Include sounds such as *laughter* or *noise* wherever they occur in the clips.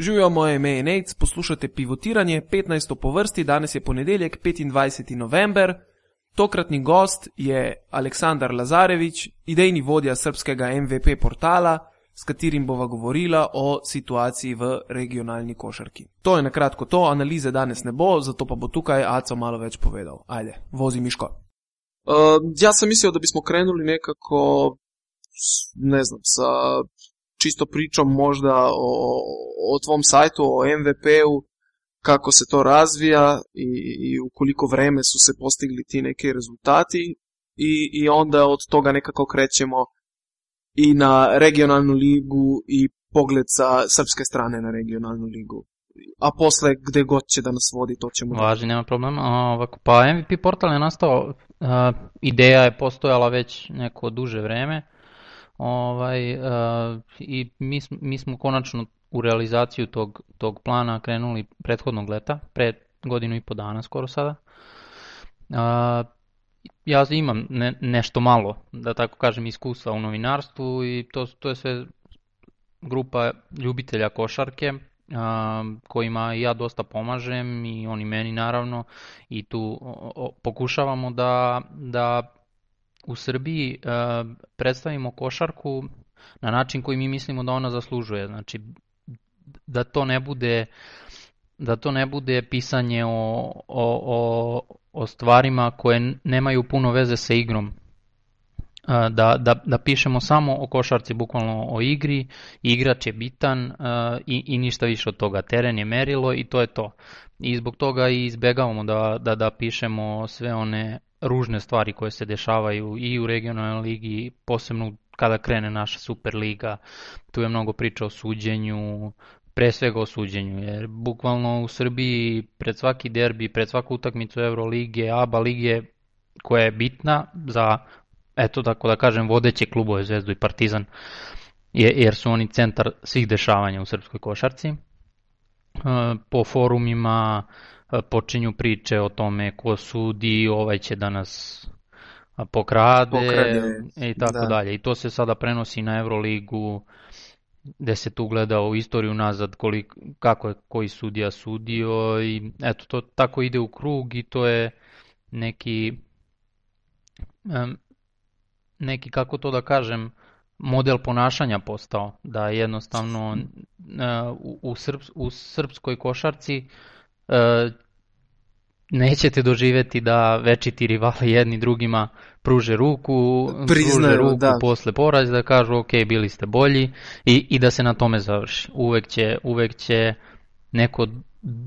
Živijo moje ime je Nec, poslušate pivotiranje 15. po vrsti, danes je ponedeljek 25. november. Tokratni gost je Aleksandar Lazarevič, idejni vodja srpskega MVP portala, s katerim bova govorila o situaciji v regionalni košarki. To je na kratko to, analize danes ne bo, zato pa bo tukaj Aco malo več povedal. Ajde, vozi Miško. Uh, ja sam mislio da bismo krenuli nekako, ne znam, sa čisto pričom možda o, o tvom sajtu, o MVP-u, kako se to razvija i, i u koliko vreme su se postigli ti neki rezultati i, i onda od toga nekako krećemo i na regionalnu ligu i pogled sa srpske strane na regionalnu ligu. A posle gde god će da nas vodi, to ćemo... Važi, nema problema. Ovako, pa MVP portal je nastao, uh, ideja je postojala već neko duže vreme, Ovaj, uh, I mi, mi smo konačno u realizaciju tog, tog plana krenuli prethodnog leta, pre godinu i po dana skoro sada. Uh, ja imam ne, nešto malo, da tako kažem, iskustva u novinarstvu i to, to je sve grupa ljubitelja košarke a, kojima ja dosta pomažem i oni meni naravno i tu o, o, pokušavamo da, da u Srbiji e, predstavimo košarku na način koji mi mislimo da ona zaslužuje. Znači, da to ne bude da to ne bude pisanje o, o, o, o stvarima koje nemaju puno veze sa igrom. E, da, da, da pišemo samo o košarci, bukvalno o igri, igrač je bitan uh, i, i ništa više od toga. Teren je merilo i to je to. I zbog toga i izbegavamo da, da, da pišemo sve one ružne stvari koje se dešavaju i u regionalnoj ligi, posebno kada krene naša Superliga. Tu je mnogo priča o suđenju, pre svega o suđenju, jer bukvalno u Srbiji pred svaki derbi, pred svaku utakmicu Eurolige, ABA lige, koja je bitna za, eto tako da kažem, vodeće klubove Zvezdu i Partizan, jer su oni centar svih dešavanja u srpskoj košarci. E, po forumima, počinju priče o tome ko sudi, ovaj će da nas pokrade, pokrade. i tako da. dalje. I to se sada prenosi na Euroligu gde se tu gleda u istoriju nazad koliko, kako je koji sudija sudio i eto to tako ide u krug i to je neki um, neki kako to da kažem model ponašanja postao da jednostavno uh, u, u, srps, u srpskoj košarci uh, E, nećete doživeti da večiti rivali jedni drugima pruže ruku, Priznaju, pruže ruku da. posle poraza, da kažu ok, bili ste bolji i, i da se na tome završi. Uvek će, uvek će neko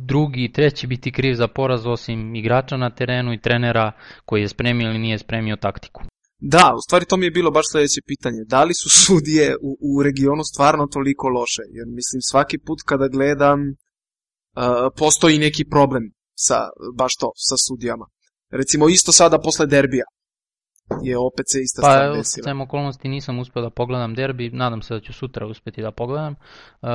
drugi i treći biti kriv za poraz osim igrača na terenu i trenera koji je spremio ili nije spremio taktiku. Da, u stvari to mi je bilo baš sledeće pitanje. Da li su sudije u, u regionu stvarno toliko loše? Jer mislim svaki put kada gledam postoji neki problem sa baš to, sa sudijama. Recimo isto sada posle derbija je opet se ista pa, stvar desila. Pa okolnosti nisam uspeo da pogledam derbi, nadam se da ću sutra uspeti da pogledam. Uh,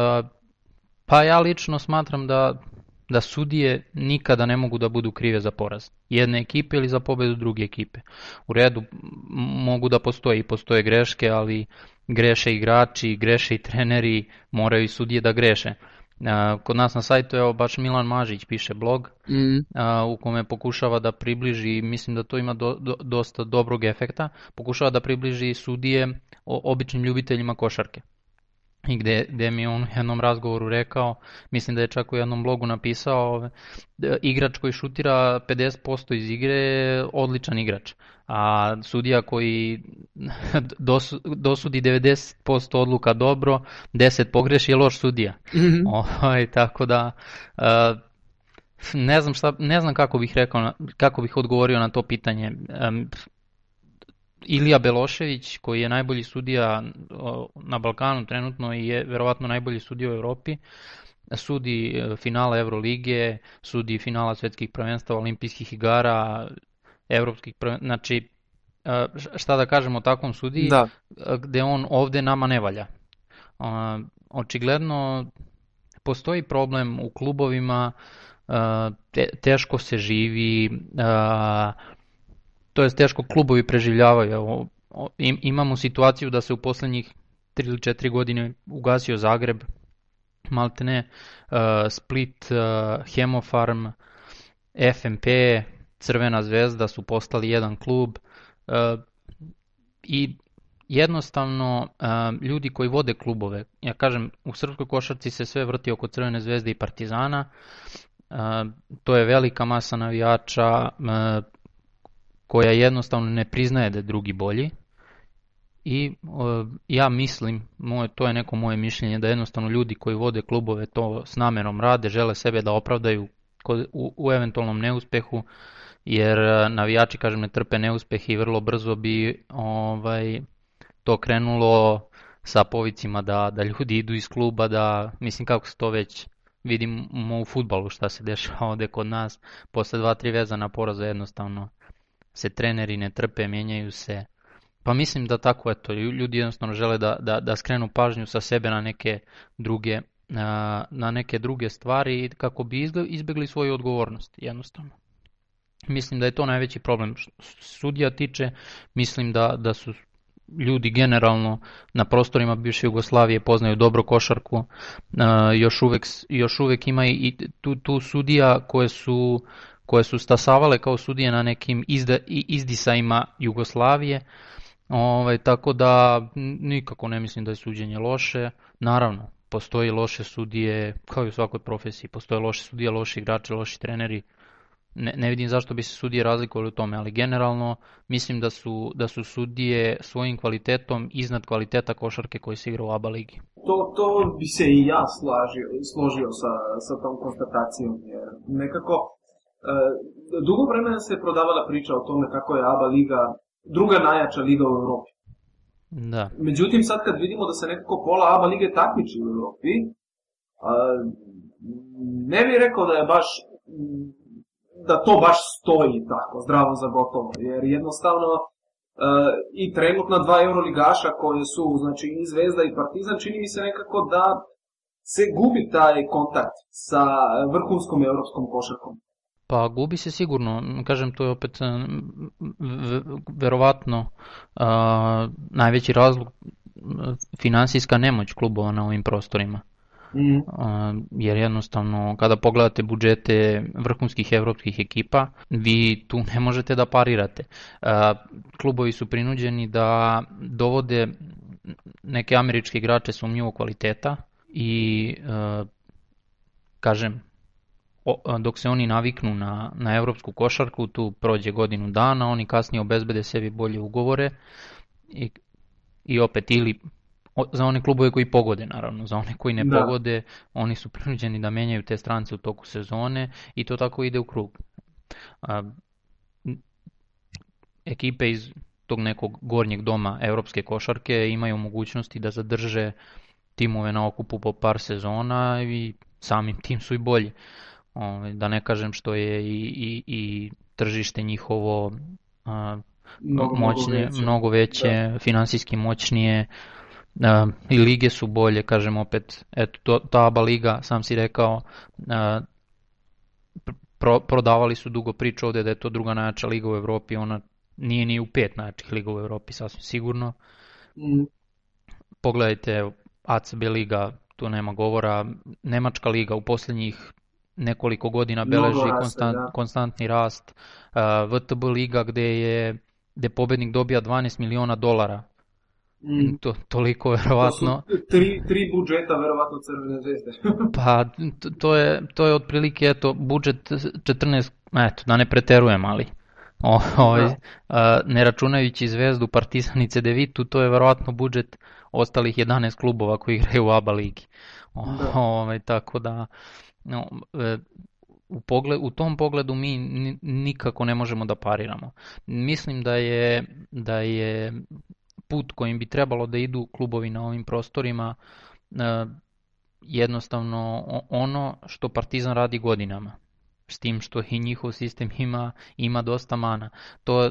pa ja lično smatram da da sudije nikada ne mogu da budu krive za poraz jedne ekipe ili za pobedu druge ekipe. U redu mogu da postoje i postoje greške, ali greše igrači, greše i treneri, moraju i sudije da greše. Kod nas na sajtu je baš Milan Mažić piše blog mm. u kome pokušava da približi, mislim da to ima do, do, dosta dobrog efekta, pokušava da približi sudije o običnim ljubiteljima košarke. I gde, gde mi je on u jednom razgovoru rekao, mislim da je čak u jednom blogu napisao, igrač koji šutira 50% iz igre je odličan igrač a sudija koji *laughs* dosudi 90% odluka dobro, 10 pogreši je loš sudija. Mm -hmm. o, tako da ne znam šta ne znam kako bih rekao kako bih odgovorio na to pitanje. Ilija Belošević koji je najbolji sudija na Balkanu trenutno i je verovatno najbolji sudija u Evropi sudi e, finala Evrolige, sudi finala svetskih prvenstava, olimpijskih igara, evropskih prven... znači šta da kažemo o takvom sudiji da. gde on ovde nama ne valja. Očigledno postoji problem u klubovima, te, teško se živi, to je teško klubovi preživljavaju. Imamo situaciju da se u poslednjih 3 ili 4 godine ugasio Zagreb, maltene uh, Split, uh, Hemofarm, FMP, Crvena zvezda su postali jedan klub uh, i jednostavno ljudi koji vode klubove, ja kažem u srpskoj košarci se sve vrti oko Crvene zvezde i Partizana, to je velika masa navijača koja jednostavno ne priznaje da je drugi bolji. I ja mislim, moje, to je neko moje mišljenje, da jednostavno ljudi koji vode klubove to s namerom rade, žele sebe da opravdaju u, u eventualnom neuspehu, jer navijači, kažem, ne trpe neuspeh i vrlo brzo bi ovaj, to krenulo sa povicima da, da ljudi idu iz kluba, da mislim kako se to već vidimo u futbalu šta se dešava ovde kod nas, posle dva, tri vezana poraza jednostavno se treneri ne trpe, menjaju se. Pa mislim da tako eto, ljudi jednostavno žele da, da, da skrenu pažnju sa sebe na neke druge na neke druge stvari kako bi izbegli svoju odgovornost jednostavno. Mislim da je to najveći problem. Sudija tiče, mislim da, da su ljudi generalno na prostorima bivše Jugoslavije poznaju dobro košarku. Još uvek, još uvek ima i tu, tu sudija koje su koje su stasavale kao sudije na nekim izda, izdisajima Jugoslavije. Ovaj, tako da nikako ne mislim da je suđenje loše. Naravno, postoji loše sudije, kao i u svakoj profesiji, postoje loše sudije, loši igrači, loši treneri. Ne, ne vidim zašto bi se sudije razlikovali u tome, ali generalno mislim da su, da su sudije svojim kvalitetom iznad kvaliteta košarke koji se igra u ABA ligi. To, to bi se i ja slažio, složio sa, sa tom konstatacijom, jer nekako dugo vremena se prodavala priča o tome kako je ABA liga druga najjača liga u Europi. Da. Međutim, sad kad vidimo da se nekako pola ABA lige takmiči u Europi, ne bih rekao da je baš da to baš stoji tako, zdravo za gotovo, jer jednostavno uh, i trenutna dva euroligaša koje su, znači i Zvezda i Partizan, čini mi se nekako da se gubi taj kontakt sa vrhunskom evropskom košarkom. Pa gubi se sigurno, kažem to je opet verovatno a, najveći razlog finansijska nemoć klubova na ovim prostorima. Mm. A, jer jednostavno kada pogledate budžete vrhunskih evropskih ekipa, vi tu ne možete da parirate. A, klubovi su prinuđeni da dovode neke američke igrače sumnjivog kvaliteta i kažem dok se oni naviknu na, na evropsku košarku, tu prođe godinu dana, oni kasnije obezbede sebi bolje ugovore i, i opet ili za one klubove koji pogode naravno, za one koji ne da. pogode, oni su prinuđeni da menjaju te strance u toku sezone i to tako ide u krug. A, ekipe iz tog nekog gornjeg doma evropske košarke imaju mogućnosti da zadrže timove na okupu po par sezona i samim tim su i bolji. Ovaj, da ne kažem što je i, i, i tržište njihovo a, mnogo, moćnije, mnogo veće, mnogo veće da. finansijski moćnije, a, i lige su bolje, kažem opet, eto, to, ta ABA liga, sam si rekao, a, pro, prodavali su dugo priču ovde da je to druga najjača liga u Evropi, ona nije ni u pet najjačih liga u Evropi, sasvim sigurno. Mm. Pogledajte, ACB liga, tu nema govora, Nemačka liga u poslednjih nekoliko godina beleži raste, konstant, da. konstantni rast. Uh, VTB liga gde je gde pobednik dobija 12 miliona dolara. Mm. To, toliko verovatno. To tri, tri budžeta verovatno Crvene zvezde. *laughs* pa to je, to je otprilike eto, budžet 14, eto, da ne preterujem, ali o, ovaj, da. a, ne računajući Zvezdu, Partizan i Cedevitu, to je verovatno budžet ostalih 11 klubova koji igraju u ABA ligi. O, da. ovaj, tako da no, e, u, pogled, u tom pogledu mi nikako ne možemo da pariramo. Mislim da je, da je put kojim bi trebalo da idu klubovi na ovim prostorima e, jednostavno ono što Partizan radi godinama s tim što i njihov sistem ima, ima dosta mana. To,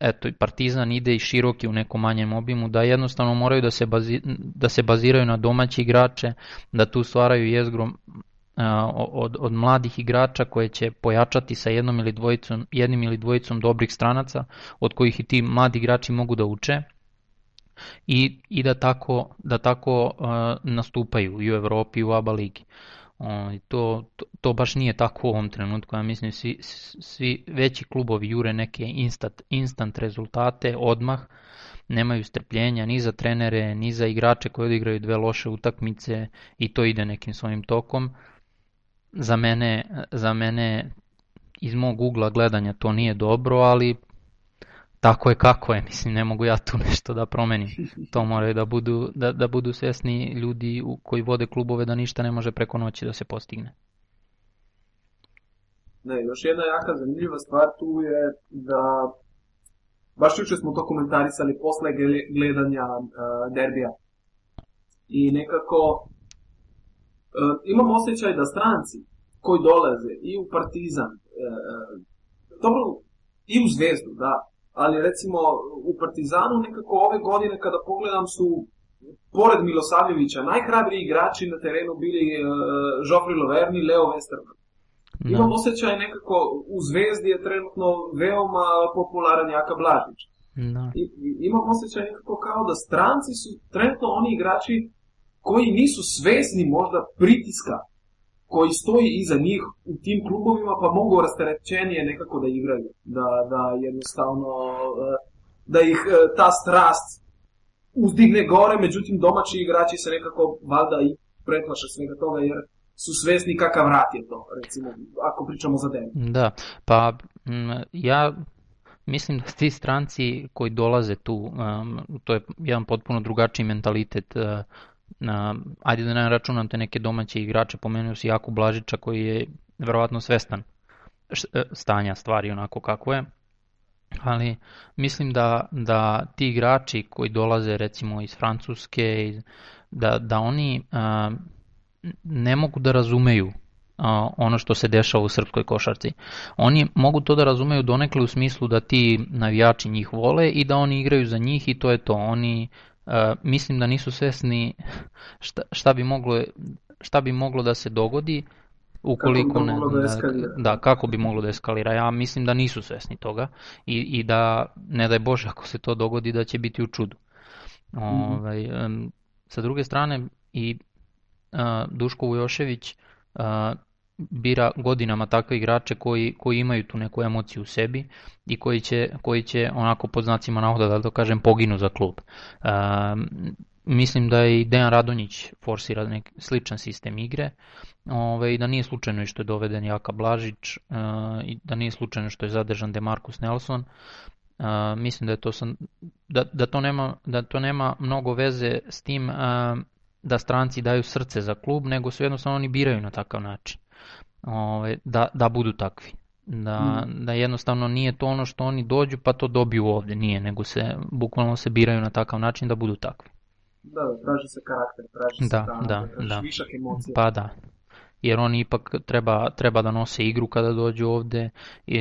eto, Partizan ide i široki u nekom manjem obimu, da jednostavno moraju da se, bazi, da se baziraju na domaći igrače, da tu stvaraju jezgru od, od mladih igrača koje će pojačati sa jednom ili dvojicom, jednim ili dvojicom dobrih stranaca od kojih i ti mladi igrači mogu da uče i, i da tako, da tako uh, nastupaju i u Evropi i u ABA ligi. Uh, to, to, to baš nije tako u ovom trenutku, ja mislim svi, svi veći klubovi jure neke instant, instant rezultate odmah, nemaju strpljenja ni za trenere, ni za igrače koji odigraju dve loše utakmice i to ide nekim svojim tokom. Za mene, za mene iz mog ugla gledanja to nije dobro, ali tako je kako je, mislim, ne mogu ja tu nešto da promenim. To moraju da budu, da, da budu svesni ljudi koji vode klubove da ništa ne može preko noći da se postigne. Ne, još jedna jaka zanimljiva stvar tu je da baš juče smo to komentarisali posle gledanja uh, derbija. I nekako imam osjećaj da stranci koji dolaze i u Partizan, uh, dobro, i u Zvezdu, da, ali recimo u Partizanu nekako ove godine kada pogledam su pored Milosavljevića najhrabriji igrači na terenu bili Joffrey Loverni Leo Westerman. Da. Imam osjećaj nekako u Zvezdi je trenutno veoma popularan Jaka Blažić. Da. I, imam osjećaj nekako kao da stranci su trenutno oni igrači koji nisu svesni možda pritiska koji stoji iza njih u tim klubovima, pa mogu rasterećenije nekako da igraju. Da, da jednostavno, e, da ih e, ta strast uzdigne gore, međutim domaći igrači se nekako valjda i pretlaše svega toga, jer su svesni kakav rat je to, recimo, ako pričamo za den. Da, pa ja mislim da ti stranci koji dolaze tu, um, to je jedan potpuno drugačiji mentalitet uh, na, ajde da ne računam te neke domaće igrače, pomenuo si Jaku Blažića koji je verovatno svestan e, stanja stvari onako kako je, ali mislim da, da ti igrači koji dolaze recimo iz Francuske, iz, da, da oni a, ne mogu da razumeju a, ono što se dešava u srpskoj košarci. Oni mogu to da razumeju donekle u smislu da ti navijači njih vole i da oni igraju za njih i to je to. Oni mislim da nisu svesni šta, šta, bi moglo, šta bi moglo da se dogodi ukoliko ne, da, da, kako bi moglo da eskalira. Ja mislim da nisu svesni toga i, i da, ne daj Bože, ako se to dogodi, da će biti u čudu. Mm -hmm. ovaj, um, sa druge strane, i uh, Duško Vujošević uh, bira godinama takve igrače koji, koji imaju tu neku emociju u sebi i koji će, koji će onako pod znacima navoda da to kažem poginu za klub. E, mislim da je i Dejan Radonjić forsira nek sličan sistem igre ove, i da nije slučajno što je doveden Jaka Blažić e, i da nije slučajno što je zadržan Demarcus Nelson. E, mislim da je to sam, da, da, to nema, da to nema mnogo veze s tim e, da stranci daju srce za klub, nego su jednostavno oni biraju na takav način ove, da, da budu takvi. Da, mm. da jednostavno nije to ono što oni dođu pa to dobiju ovde, nije, nego se bukvalno se biraju na takav način da budu takvi. Da, da, traži se karakter, traži da, se ta, da, da. višak emocija. Pa da, jer oni ipak treba, treba da nose igru kada dođu ovde i,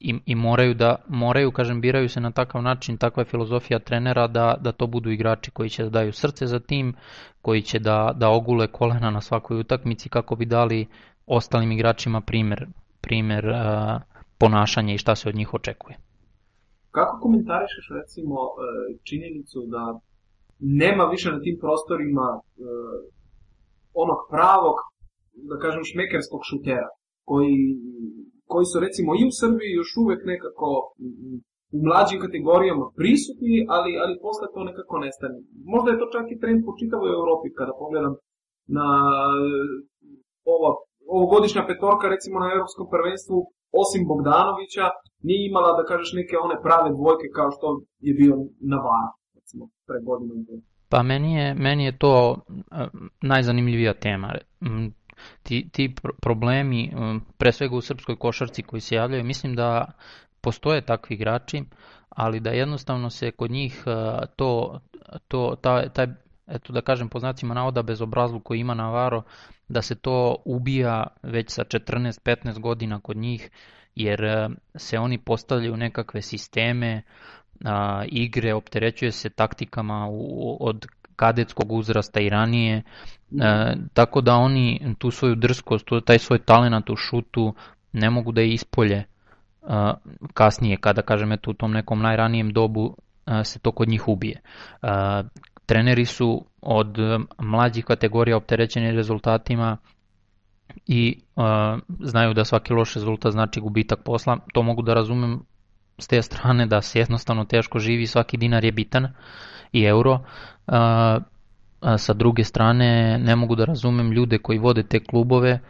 i, i moraju da, moraju, kažem, biraju se na takav način, takva je filozofija trenera da, da to budu igrači koji će da daju srce za tim, koji će da, da ogule kolena na svakoj utakmici kako bi dali ostalim igračima primer, primer uh, ponašanja i šta se od njih očekuje. Kako komentarišeš recimo uh, činjenicu da nema više na tim prostorima uh, onog pravog, da kažem, šmekerskog šutera, koji, koji su recimo i u Srbiji još uvek nekako u mlađim kategorijama prisutni, ali, ali posle to nekako nestane. Možda je to čak i trend po čitavoj Evropi, kada pogledam na ova ovogodišnja petorka recimo na Europskom prvenstvu osim Bogdanovića nije imala da kažeš neke one prave dvojke kao što je bio Navarro recimo pre godinu Pa meni je, meni je to uh, najzanimljivija tema. Ti, ti problemi, um, pre svega u srpskoj košarci koji se javljaju, mislim da postoje takvi igrači, ali da jednostavno se kod njih uh, to, to, taj, taj eto da kažem po znacima navoda bezobrazlu koji ima Navarro, da se to ubija već sa 14-15 godina kod njih, jer e, se oni postavljaju nekakve sisteme, a, igre, opterećuje se taktikama u, od kadetskog uzrasta i ranije, e, tako da oni tu svoju drskost, taj svoj talenat u šutu ne mogu da je ispolje kasnije, kada kažem eto u tom nekom najranijem dobu se to kod njih ubije. Treneri su od mlađih kategorija opterećeni rezultatima i znaju da svaki loš rezultat znači gubitak posla. To mogu da razumem s te strane da se jednostavno teško živi, svaki dinar je bitan i euro. A, sa druge strane ne mogu da razumem ljude koji vode te klubove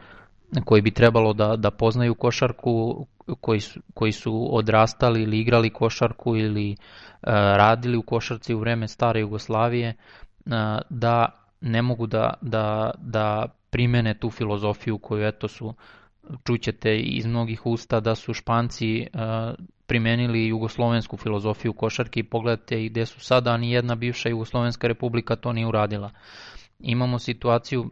koji bi trebalo da, da poznaju košarku, koji su, koji su odrastali ili igrali košarku ili uh, radili u košarci u vreme stare Jugoslavije, uh, da ne mogu da, da, da primene tu filozofiju koju eto su čućete iz mnogih usta da su Španci uh, primenili jugoslovensku filozofiju košarke i pogledajte i gde su sada, a ni jedna bivša jugoslovenska republika to nije uradila. Imamo situaciju,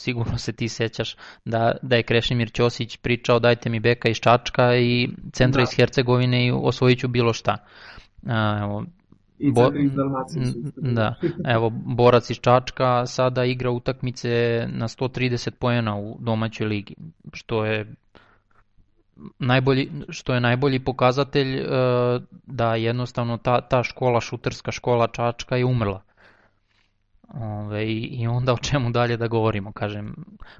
sigurno se ti sećaš da, da je Krešimir Ćosić pričao dajte mi beka iz Čačka i centra da. iz Hercegovine i osvojit ću bilo šta. Evo, Bo, Da, evo, borac iz Čačka sada igra utakmice na 130 pojena u domaćoj ligi, što je najbolji, što je najbolji pokazatelj uh, da jednostavno ta, ta škola, šuterska škola Čačka je umrla. Ove, I onda o čemu dalje da govorimo, kažem,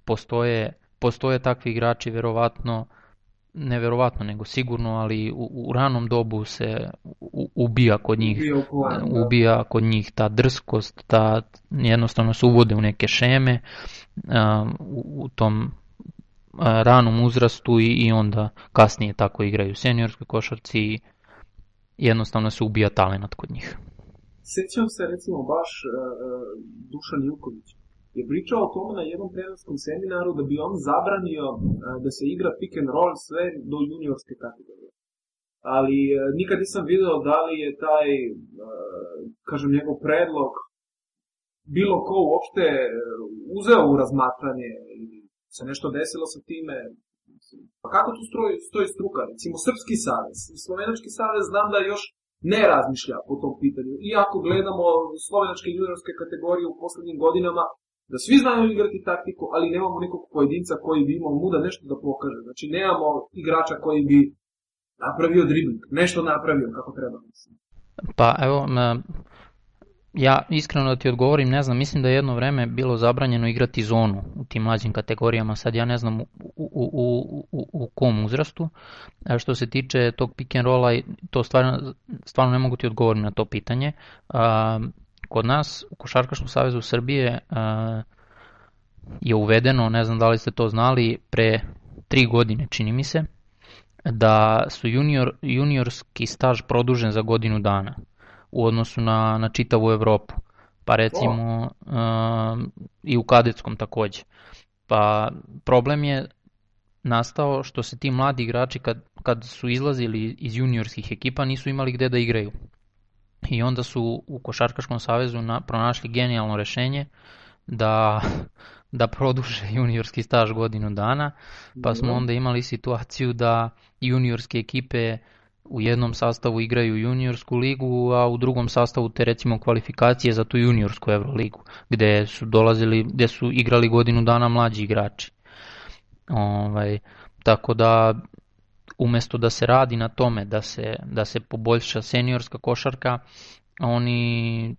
postoje, postoje takvi igrači verovatno, ne verovatno, nego sigurno, ali u, u ranom dobu se u, ubija kod njih, ubija, da. ubija kod njih ta drskost, ta jednostavno se uvode u neke šeme uh, u, u tom ranom uzrastu i, i onda kasnije tako igraju seniorske košarci i jednostavno se ubija talent kod njih. Sećam se recimo baš uh, Dušan Juković je pričao o tome na jednom trenerskom seminaru da bi on zabranio uh, da se igra pick and roll sve do juniorske kategorije. Ali uh, nikad nisam video da li je taj, kažem, njegov predlog bilo ko uopšte uzeo u razmatranje ili se nešto desilo sa time, pa kako tu stoji struka? Recimo, Srpski savez, Slovenački savez znam da još ne razmišlja po tom pitanju. Iako gledamo slovenačke juniorske kategorije u poslednjim godinama, da svi znaju igrati taktiku, ali nemamo nekog pojedinca koji bi imao muda nešto da pokaže. Znači, nemamo igrača koji bi napravio dribling, nešto napravio kako treba. Pa evo, Ja iskreno da ti odgovorim, ne znam, mislim da je jedno vreme bilo zabranjeno igrati zonu u tim mlađim kategorijama, sad ja ne znam u, u, u, u, u kom uzrastu. A što se tiče tog pick and rolla, to stvarno, stvarno ne mogu ti odgovorim na to pitanje. A, kod nas u Košarkaškom savezu Srbije a, je uvedeno, ne znam da li ste to znali, pre tri godine čini mi se, da su junior, juniorski staž produžen za godinu dana u odnosu na, na čitavu Evropu. Pa recimo uh, i u kadetskom takođe. Pa problem je nastao što se ti mladi igrači kad, kad su izlazili iz juniorskih ekipa nisu imali gde da igraju. I onda su u Košarkaškom savezu na, pronašli genijalno rešenje da, *laughs* da produže juniorski staž godinu dana, pa smo onda imali situaciju da juniorske ekipe u jednom sastavu igraju juniorsku ligu, a u drugom sastavu te recimo kvalifikacije za tu juniorsku Euroligu, gde su dolazili, gde su igrali godinu dana mlađi igrači. Ovaj, tako da umesto da se radi na tome da se, da se poboljša seniorska košarka, oni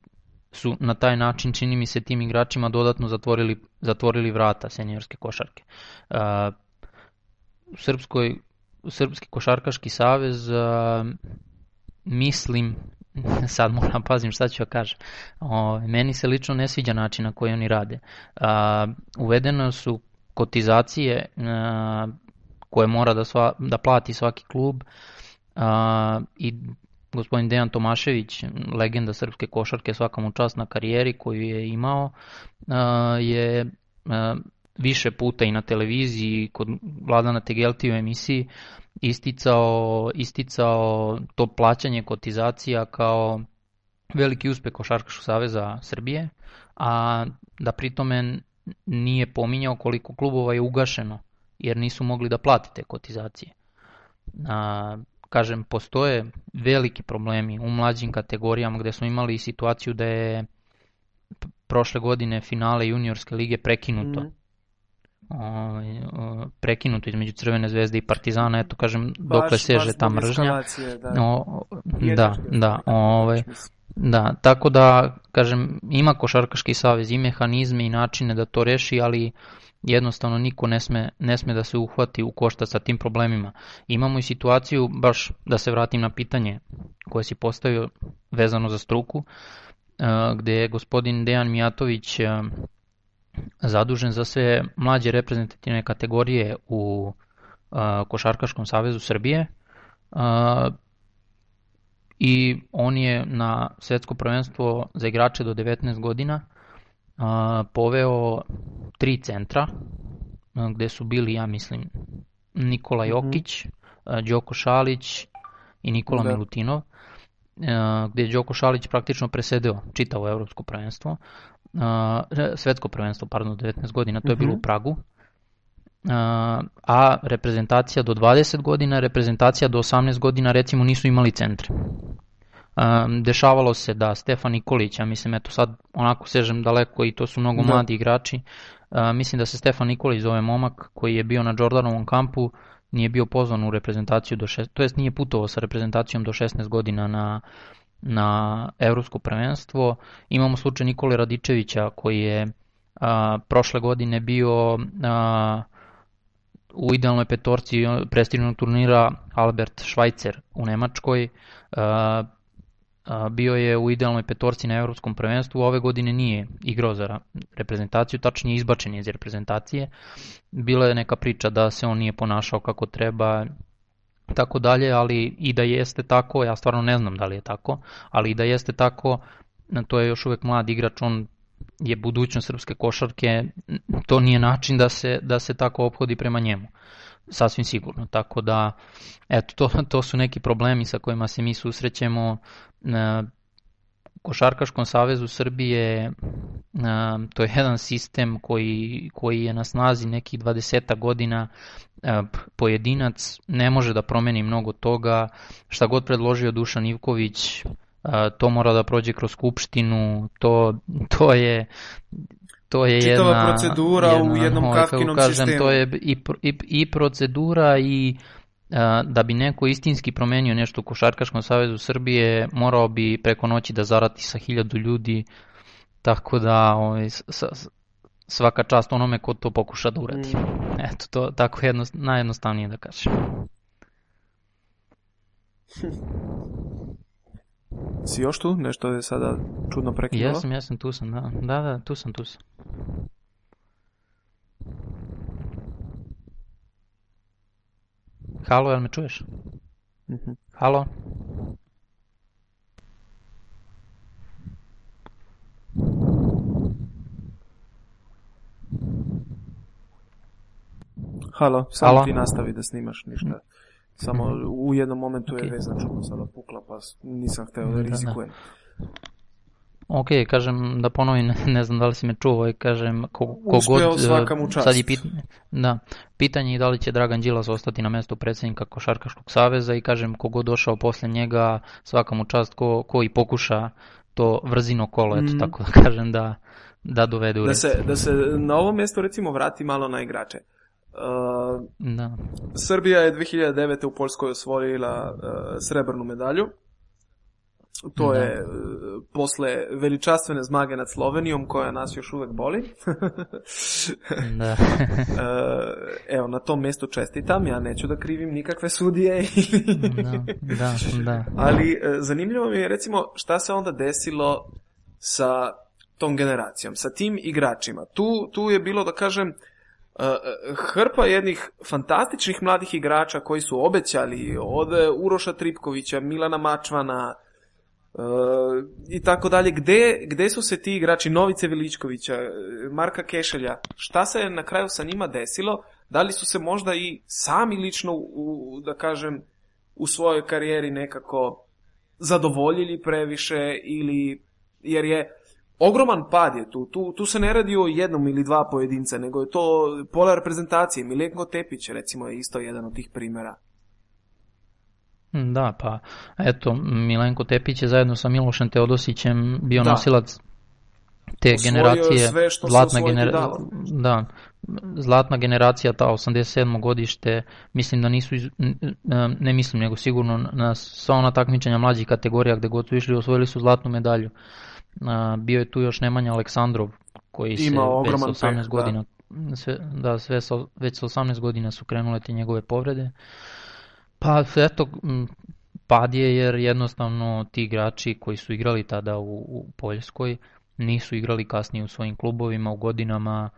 su na taj način, čini mi se, tim igračima dodatno zatvorili, zatvorili vrata seniorske košarke. Uh, u Srpskoj Srpski košarkaški savez, mislim, *laughs* sad moram pazim šta ću ja kažem, o, meni se lično ne sviđa način na koji oni rade. Uh, uvedeno su kotizacije uh, koje mora da, sva, da plati svaki klub uh, i gospodin Dejan Tomašević, legenda srpske košarke, svaka mu čast na karijeri koju je imao, uh, je uh, više puta i na televiziji kod Vladana Tegelti u emisiji isticao, isticao to plaćanje kotizacija kao veliki uspeh Košarkaškog saveza Srbije, a da pritome nije pominjao koliko klubova je ugašeno jer nisu mogli da platite kotizacije. A, kažem, postoje veliki problemi u mlađim kategorijama gde smo imali situaciju da je prošle godine finale juniorske lige prekinuto. Mm. O, prekinuto između Crvene zvezde i Partizana, eto kažem baš, dokle seže ta mržnja. Da, o, da, da, ovaj, da, tako da, kažem, ima Košarkaški savez i mehanizme i načine da to reši, ali jednostavno niko ne sme, ne sme da se uhvati u košta sa tim problemima. Imamo i situaciju, baš da se vratim na pitanje koje si postavio vezano za struku, gde je gospodin Dejan Mijatović zadužen za sve mlađe reprezentativne kategorije u Košarkaškom savezu Srbije i on je na svetsko prvenstvo za igrače do 19 godina poveo tri centra gde su bili, ja mislim, Nikola mhm. Jokić, Đoko Šalić i Nikola da. Milutinov gde je Đoko Šalić praktično presedeo čitavo evropsko prvenstvo, svetsko prvenstvo, pardon, 19 godina, to je bilo u mhm. Pragu, a reprezentacija do 20 godina, reprezentacija do 18 godina recimo nisu imali centre. Dešavalo se da Stefan Nikolić, ja mislim eto sad onako sežem daleko i to su mnogo da. mladi igrači, mislim da se Stefan Nikolić zove momak koji je bio na Jordanovom kampu, nije bio pozvan u reprezentaciju do šest, to jest nije putovao sa reprezentacijom do 16 godina na, na evropsko prvenstvo. Imamo slučaj Nikole Radičevića koji je a, prošle godine bio a, u idealnoj petorci prestižnog turnira Albert Schweitzer u Nemačkoj. A, bio je u idealnoj petorci na evropskom prvenstvu, ove godine nije igrao za reprezentaciju, tačnije izbačen je iz reprezentacije. Bila je neka priča da se on nije ponašao kako treba, tako dalje, ali i da jeste tako, ja stvarno ne znam da li je tako, ali i da jeste tako, to je još uvek mlad igrač, on je budućnost srpske košarke, to nije način da se, da se tako obhodi prema njemu sasvim sigurno. Tako da, eto, to, to su neki problemi sa kojima se mi susrećemo. Košarkaškom savezu Srbije to je jedan sistem koji, koji je na snazi nekih 20 godina pojedinac ne može da promeni mnogo toga šta god predložio Dušan Ivković to mora da prođe kroz skupštinu to, to je to je Čitava jedna procedura jedna, u jednom ovaj, kafkinom kažem, sistemu. To je i, i, i procedura i a, da bi neko istinski promenio nešto u Košarkaškom savezu Srbije, morao bi preko noći da zarati sa hiljadu ljudi, tako da ovaj, svaka čast onome ko to pokuša da uradi. Mm. *laughs* Eto, to tako jedno, najjednostavnije da kažem. *laughs* Si još tu? Nešto je sada čudno prekinulo? Jesam, jesam, tu sam, da. Da, da, tu sam, tu sam. Halo, jel me čuješ? Mm -hmm. Halo? Halo, samo Halo? ti nastavi da snimaš ništa. Samo mm -hmm. u jednom momentu okay. je veza čudno sada pukla, pa nisam hteo da. rizikujem. Da, da. Ok, kažem da ponovim, *laughs* ne znam da li si me čuo, ovaj, kažem kogod, e, sad je pit, da, pitanje je da li će Dragan Đilas ostati na mestu predsednika Košarkaškog saveza i kažem kogod došao posle njega svaka mu čast ko, ko i pokuša to vrzino kolo, eto mm. tako da kažem da, da dovede u da se, da se na ovom mjestu recimo vrati malo na igrače. Uh, da. Srbija je 2009. u Poljskoj osvojila uh, srebrnu medalju. To da. je uh, posle veličastvene zmage nad Slovenijom, koja nas još uvek boli. *laughs* da. uh, evo, na tom mjestu čestitam, ja neću da krivim nikakve sudije. *laughs* da, da, da. Ali uh, zanimljivo mi je recimo šta se onda desilo sa tom generacijom, sa tim igračima. Tu, tu je bilo, da kažem, hrpa jednih fantastičnih mladih igrača koji su obećali od Uroša Tripkovića, Milana Mačvana uh, i tako dalje. Gde, gde su se ti igrači Novice Veličkovića, Marka Kešelja, šta se na kraju sa njima desilo? Da li su se možda i sami lično, u, da kažem, u svojoj karijeri nekako zadovoljili previše ili jer je ogroman pad je tu. tu. Tu se ne radi o jednom ili dva pojedinca, nego je to pola reprezentacije. Milenko Tepić recimo je isto jedan od tih primjera. Da, pa eto, Milenko Tepić je zajedno sa Milošem Teodosićem bio da. nosilac te Osvojio je generacije, sve što zlatna, genera- dalo. da, zlatna generacija, ta 87. godište, mislim da nisu, iz, ne mislim, nego sigurno na sva ona takmičenja mlađih kategorija gde god su išli, osvojili su zlatnu medalju. Bio je tu još Nemanja Aleksandrov, koji se Ima već sa 18 peh, da. godina, sve, da, sve sa, već sa 18 godina su krenule te njegove povrede. Pa eto, pad je jer jednostavno ti igrači koji su igrali tada u, u Poljskoj nisu igrali kasnije u svojim klubovima u godinama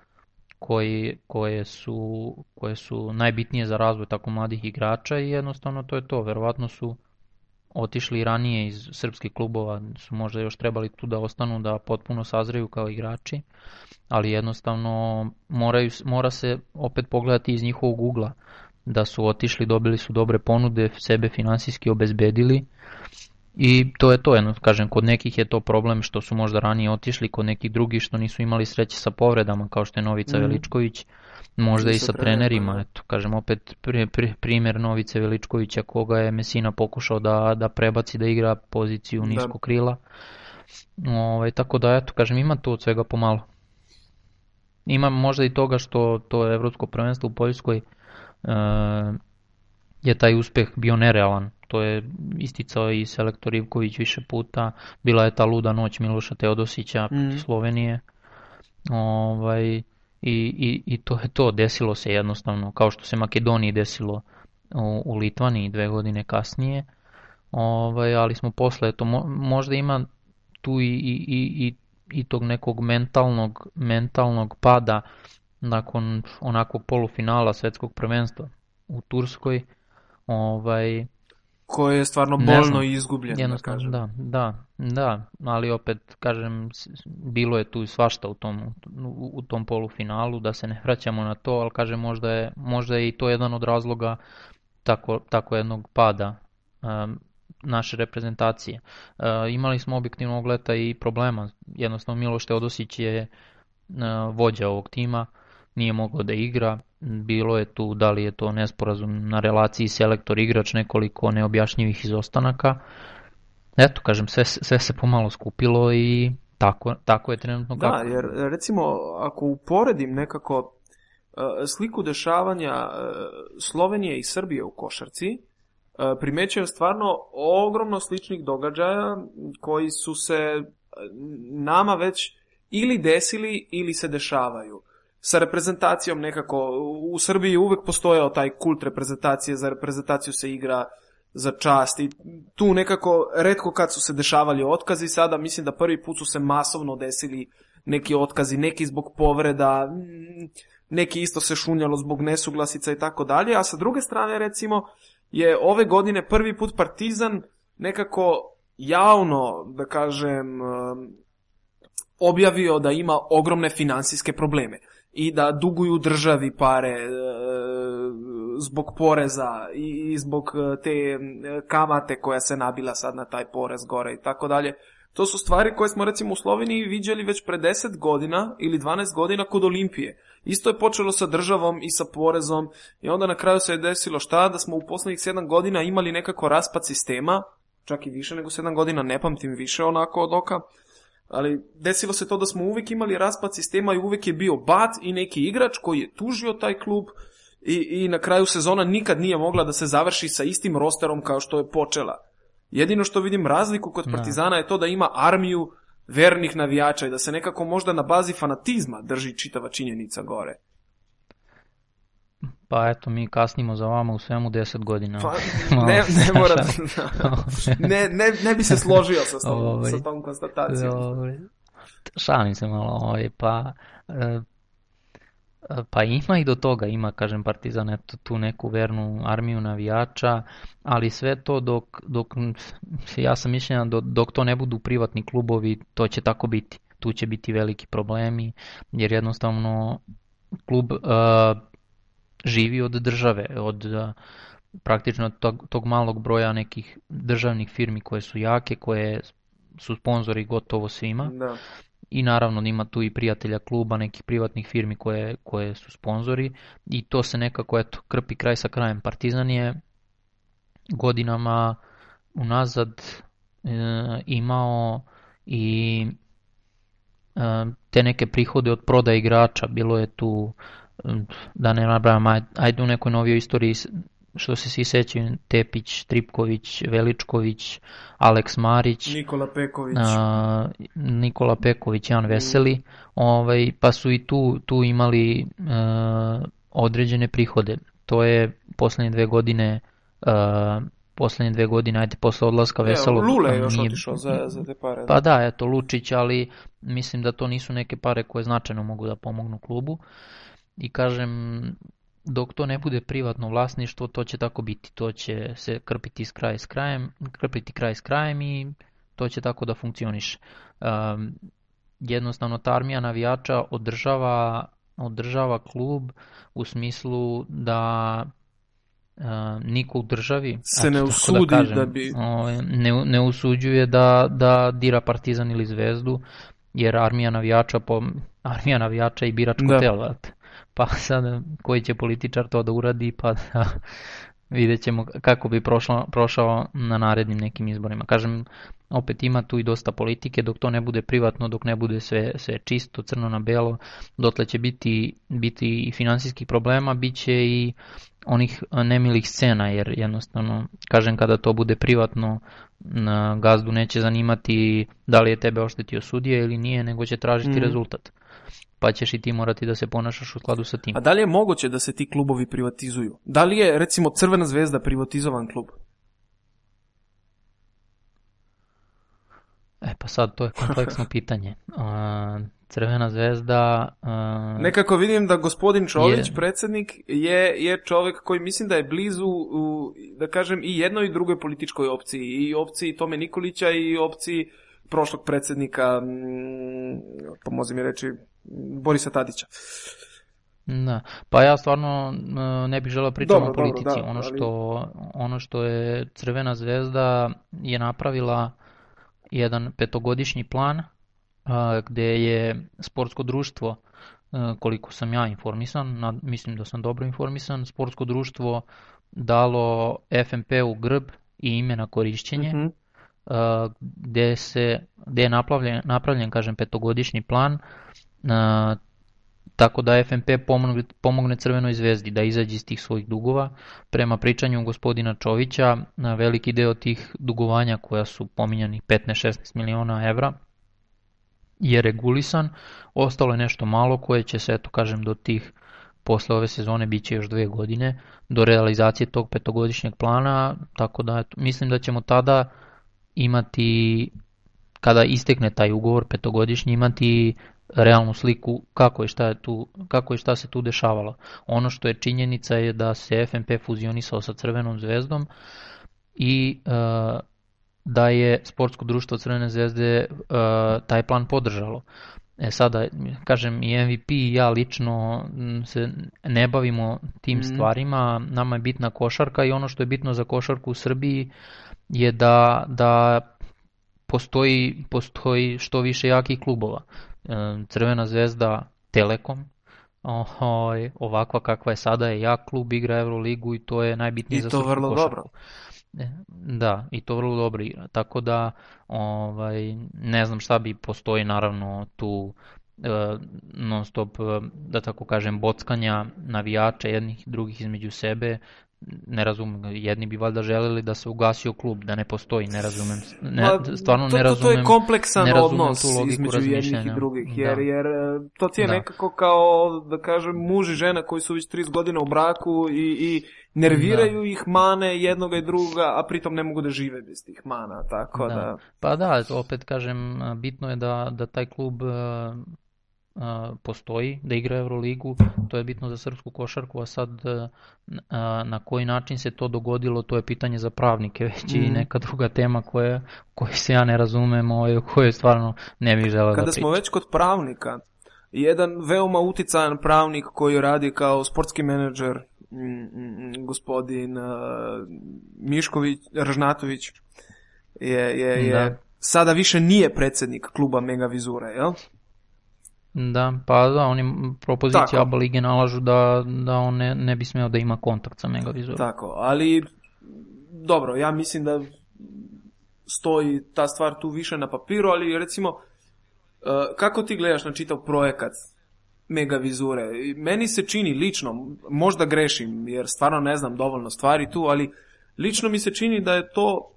koji, koje, su, koje su najbitnije za razvoj tako mladih igrača i jednostavno to je to. Verovatno su otišli ranije iz srpskih klubova, su možda još trebali tu da ostanu da potpuno sazreju kao igrači, ali jednostavno moraju, mora se opet pogledati iz njihovog ugla da su otišli, dobili su dobre ponude, sebe finansijski obezbedili i to je to, jedno, kažem, kod nekih je to problem što su možda ranije otišli, kod nekih drugih što nisu imali sreće sa povredama, kao što je Novica Mhm. Veličković, možda i sa trenerima, eto, kažem opet pri, pri, primer Novice Veličkovića koga je Mesina pokušao da, da prebaci da igra poziciju Da. nisko krila. Ovaj, tako da, eto, kažem, ima to od svega pomalo. Ima možda i toga što to evropsko prvenstvo u Poljskoj e, je taj uspeh bio nerealan. To je isticao i selektor Ivković više puta. Bila je ta luda noć Miloša Teodosića protiv Slovenije. Ovaj, i, i, I to je to, desilo se jednostavno, kao što se Makedoniji desilo u, u Litvaniji dve godine kasnije. Ovaj, ali smo posle, to mo, možda ima tu i, i, i i tog nekog mentalnog, mentalnog pada nakon onakvog polufinala svetskog prvenstva u Turskoj. Ovaj, Koje je stvarno bolno znam. i izgubljen, da kažem. da, da, da, ali opet, kažem, bilo je tu svašta u tom, u, u tom polufinalu, da se ne vraćamo na to, ali kažem, možda je, možda je i to jedan od razloga tako, tako jednog pada um, naše reprezentacije. Uh, imali smo objektivno ogleda i problema. Jednostavno Miloš Teodosić je uh, vođa ovog tima, nije mogao da igra. Bilo je tu da li je to nesporazum na relaciji selektor-igrač, nekoliko neobjašnjivih izostanaka. Eto, kažem, sve, sve se pomalo skupilo i tako, tako je trenutno Da, kako. jer recimo ako uporedim nekako e, sliku dešavanja e, Slovenije i Srbije u košarci, e, primećujem stvarno ogromno sličnih događaja koji su se nama već ili desili ili se dešavaju. Sa reprezentacijom nekako, u Srbiji uvek postojao taj kult reprezentacije, za reprezentaciju se igra za čast i tu nekako redko kad su se dešavali otkazi, sada mislim da prvi put su se masovno desili neki otkazi, neki zbog povreda, mm, neki isto se šunjalo zbog nesuglasica i tako dalje, a sa druge strane recimo je ove godine prvi put Partizan nekako javno, da kažem, um, objavio da ima ogromne finansijske probleme i da duguju državi pare e, zbog poreza i zbog e, te e, kamate koja se nabila sad na taj porez gore i tako dalje. To su stvari koje smo recimo u Sloveniji viđali već pre 10 godina ili 12 godina kod Olimpije. Isto je počelo sa državom i sa porezom i onda na kraju se je desilo šta? Da smo u poslednjih 7 godina imali nekako raspad sistema, čak i više nego 7 godina, ne pamtim više onako od oka, ali desilo se to da smo uvek imali raspad sistema i uvek je bio bat i neki igrač koji je tužio taj klub i, i na kraju sezona nikad nije mogla da se završi sa istim rosterom kao što je počela. Jedino što vidim razliku kod Da. Partizana je to da ima armiju vernih navijača i da se nekako možda na bazi fanatizma drži čitava činjenica gore. Pa eto, mi kasnimo za vama u svemu 10 godina. Pa, *laughs* ne, ne mora da, *laughs* ne, ne, ne bi se složio sa, tom, Ovaj. sa tom konstatacijom. Ovaj, Šalim se malo, ovaj, pa, e, pa ima i do toga, ima, kažem, Partizan, eto, tu neku vernu armiju navijača, ali sve to dok, dok ja sam mišljenja, dok, dok to ne budu privatni klubovi, to će tako biti. Tu će biti veliki problemi, jer jednostavno klub e, živi od države, od e, praktično tog, tog malog broja nekih državnih firmi koje su jake, koje su sponzori gotovo svima Da. i naravno ima tu i prijatelja kluba, nekih privatnih firmi koje, koje su sponzori i to se nekako eto krpi kraj sa krajem. Partizan je godinama unazad e, imao i te neke prihode od prodaje igrača, bilo je tu da ne nabrajam, ajde u nekoj novijoj istoriji što se svi sećaju, Tepić, Tripković, Veličković, Aleks Marić, Nikola Peković, a, Nikola Peković, Jan Veseli, mm. ovaj, pa su i tu, tu imali a, određene prihode. To je poslednje dve godine a, poslednje dve godine, ajde, posle odlaska Veselo. Lule je još nije... otišao za, za te pare. Da. Pa da, eto, Lučić, ali mislim da to nisu neke pare koje značajno mogu da pomognu klubu. I kažem, dok to ne bude privatno vlasništvo, to će tako biti. To će se krpiti s kraj s krajem, krpiti kraj s krajem i to će tako da funkcioniše. Um, jednostavno ta armija navijača održava, održava klub u smislu da uh, niko u državi se ne da usudi da, kažem, da bi ovaj, ne, ne usuđuje da, da dira Partizan ili Zvezdu jer armija navijača po armija navijača i biračko da. telo pa sad koji će političar to da uradi, pa da vidjet ćemo kako bi prošlo, prošao na narednim nekim izborima. Kažem, opet ima tu i dosta politike, dok to ne bude privatno, dok ne bude sve, sve čisto, crno na belo, dotle će biti, biti i finansijskih problema, bit će i onih nemilih scena, jer jednostavno, kažem, kada to bude privatno, na gazdu neće zanimati da li je tebe oštetio sudija ili nije, nego će tražiti mm. rezultat pa ćeš i ti morati da se ponašaš u skladu sa tim. A da li je moguće da se ti klubovi privatizuju? Da li je, recimo, Crvena zvezda privatizovan klub? E pa sad, to je kompleksno *laughs* pitanje. Crvena zvezda... Nekako vidim da gospodin Čović, je... predsednik, je, je čovek koji mislim da je blizu, da kažem, i jednoj i drugoj političkoj opciji. I opciji Tome Nikolića i opciji prošlog predsednika, pomozi mi reći, Borisa Tadića. Da, pa ja stvarno ne bih želeo pričati o politici. Dobro, da, ono, što, ali... ono što je Crvena zvezda je napravila jedan petogodišnji plan a, gde je sportsko društvo a, e, koliko sam ja informisan, mislim da sam dobro informisan, sportsko društvo dalo FNP-u grb i ime na korišćenje, uh mhm. -huh. a, gde, se, gde je napravljen, napravljen kažem, petogodišnji plan A, tako da FNP pomogne, pomogne Crvenoj zvezdi da izađe iz tih svojih dugova. Prema pričanju gospodina Čovića, na veliki deo tih dugovanja koja su pominjani 15-16 miliona evra je regulisan, ostalo je nešto malo koje će se, eto kažem, do tih posle ove sezone biće još dve godine do realizacije tog petogodišnjeg plana, tako da eto, mislim da ćemo tada imati kada istekne taj ugovor petogodišnji imati realnu sliku kako je šta, je tu, kako je šta se tu dešavalo. Ono što je činjenica je da se FNP fuzionisao sa Crvenom zvezdom i uh, da je sportsko društvo Crvene zvezde uh, taj plan podržalo. E sada, kažem, i MVP i ja lično se ne bavimo tim mm. stvarima, nama je bitna košarka i ono što je bitno za košarku u Srbiji je da, da postoji, postoji što više jakih klubova. Crvena zvezda Telekom, ovakva kakva je sada je jak klub, igra Euroligu i to je najbitnije I za to vrlo dobro. E, da, i to vrlo dobro igra. Tako da, ovaj, ne znam šta bi postoji naravno tu e, non stop, e, da tako kažem, bockanja navijača jednih i drugih između sebe, ne razumem, jedni bi valjda želeli da se ugasio klub, da ne postoji, ne razumem, ne, pa, stvarno to, ne razumem. To je kompleksan odnos između jednih i drugih, jer, da. jer e, to ti je da. nekako kao, da kažem, muž i žena koji su već 30 godina u braku i, i nerviraju da. ih mane jednoga i druga, a pritom ne mogu da žive bez tih mana, tako da... da... Pa da, opet kažem, bitno je da, da taj klub e, postoji, da igra Euroligu, to je bitno za srpsku košarku, a sad na koji način se to dogodilo, to je pitanje za pravnike, već mm. i neka druga tema koja, koju se ja ne razumem, ovaj, o kojoj stvarno ne bih želeo da Kada smo već kod pravnika, jedan veoma uticajan pravnik koji radi kao sportski menadžer, gospodin Mišković, Ražnatović, je, je, je da. sada više nije predsednik kluba Megavizura, jel? Da, pa da, oni propozicije ABA lige nalažu da, da on ne, ne bi smeo da ima kontakt sa Megavizorom. Tako, ali dobro, ja mislim da stoji ta stvar tu više na papiru, ali recimo Uh, kako ti gledaš na čitav projekat Megavizure? Meni se čini lično, možda grešim jer stvarno ne znam dovoljno stvari tu, ali lično mi se čini da je to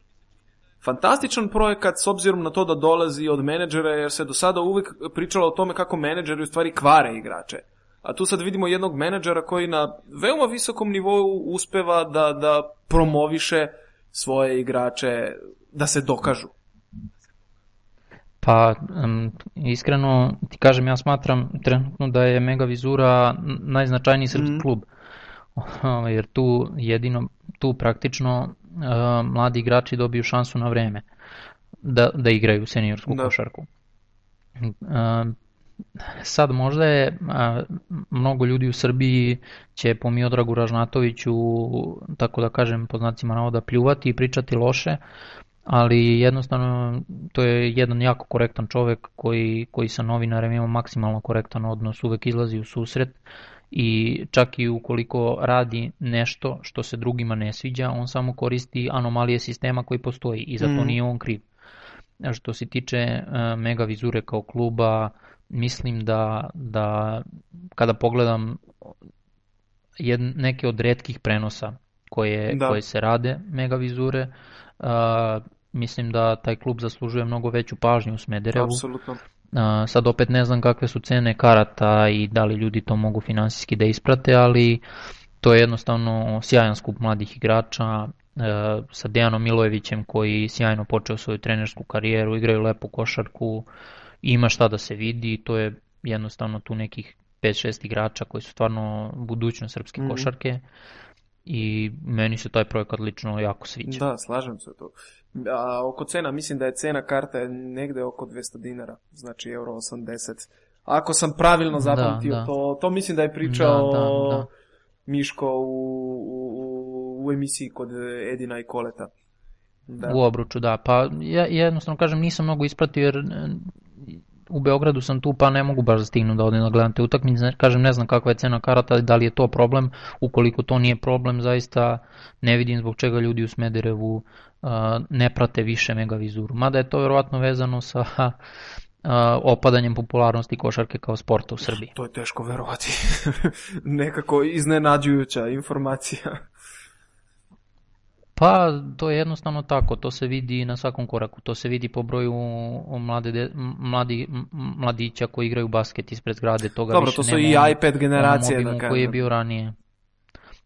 fantastičan projekat s obzirom na to da dolazi od menadžera jer se do sada uvijek pričalo o tome kako menadžeri u stvari kvare igrače. A tu sad vidimo jednog menadžera koji na veoma visokom nivou uspeva da, da promoviše svoje igrače da se dokažu. Pa, um, iskreno ti kažem, ja smatram trenutno da je Mega Vizura najznačajniji srpski mm. klub. *laughs* Jer tu jedino, tu praktično mladi igrači dobiju šansu na vreme da, da igraju seniorsku da. košarku. Uh, sad možda je mnogo ljudi u Srbiji će po Miodragu Ražnatoviću tako da kažem po znacima navoda pljuvati i pričati loše ali jednostavno to je jedan jako korektan čovek koji, koji sa novinarem ima maksimalno korektan odnos, uvek izlazi u susret i čak i ukoliko radi nešto što se drugima ne sviđa, on samo koristi anomalije sistema koji postoji i zato mm. nije on kriv. Što se tiče uh, Mega Vizure kao kluba, mislim da, da kada pogledam jed, neke od redkih prenosa koje, da. koje se rade Mega Vizure, uh, mislim da taj klub zaslužuje mnogo veću pažnju u Smederevu. Apsolutno. Sad opet ne znam kakve su cene karata i da li ljudi to mogu finansijski da isprate, ali to je jednostavno sjajan skup mladih igrača uh, sa Dejanom Milojevićem koji sjajno počeo svoju trenersku karijeru, igraju lepu košarku, ima šta da se vidi, to je jednostavno tu nekih 5-6 igrača koji su stvarno budućnost srpske mm. košarke i meni se taj projekat lično jako sviđa. Da, slažem se to. A oko cena, mislim da je cena karte negde oko 200 dinara, znači euro 80. Ako sam pravilno zapamtio, da, da. To, to mislim da je pričao da, da, da. Miško u, u, u emisiji kod Edina i Koleta. Da. U obruču, da. Pa ja jednostavno kažem nisam mnogo ispratio jer u Beogradu sam tu pa ne mogu baš da stignu da odem da gledam te utakmice, kažem ne znam kakva je cena karata, da li je to problem, ukoliko to nije problem, zaista ne vidim zbog čega ljudi u Smederevu ne prate više Megavizuru. Mada je to verovatno vezano sa opadanjem popularnosti košarke kao sporta u Srbiji. To je teško verovati. *laughs* Nekako iznenađujuća informacija. Pa, to je jednostavno tako, to se vidi na svakom koraku, to se vidi po broju mlade, mladi, mladića koji igraju basket ispred zgrade, toga Dobro, više to su i iPad generacije, da kažem. koji je bio ranije.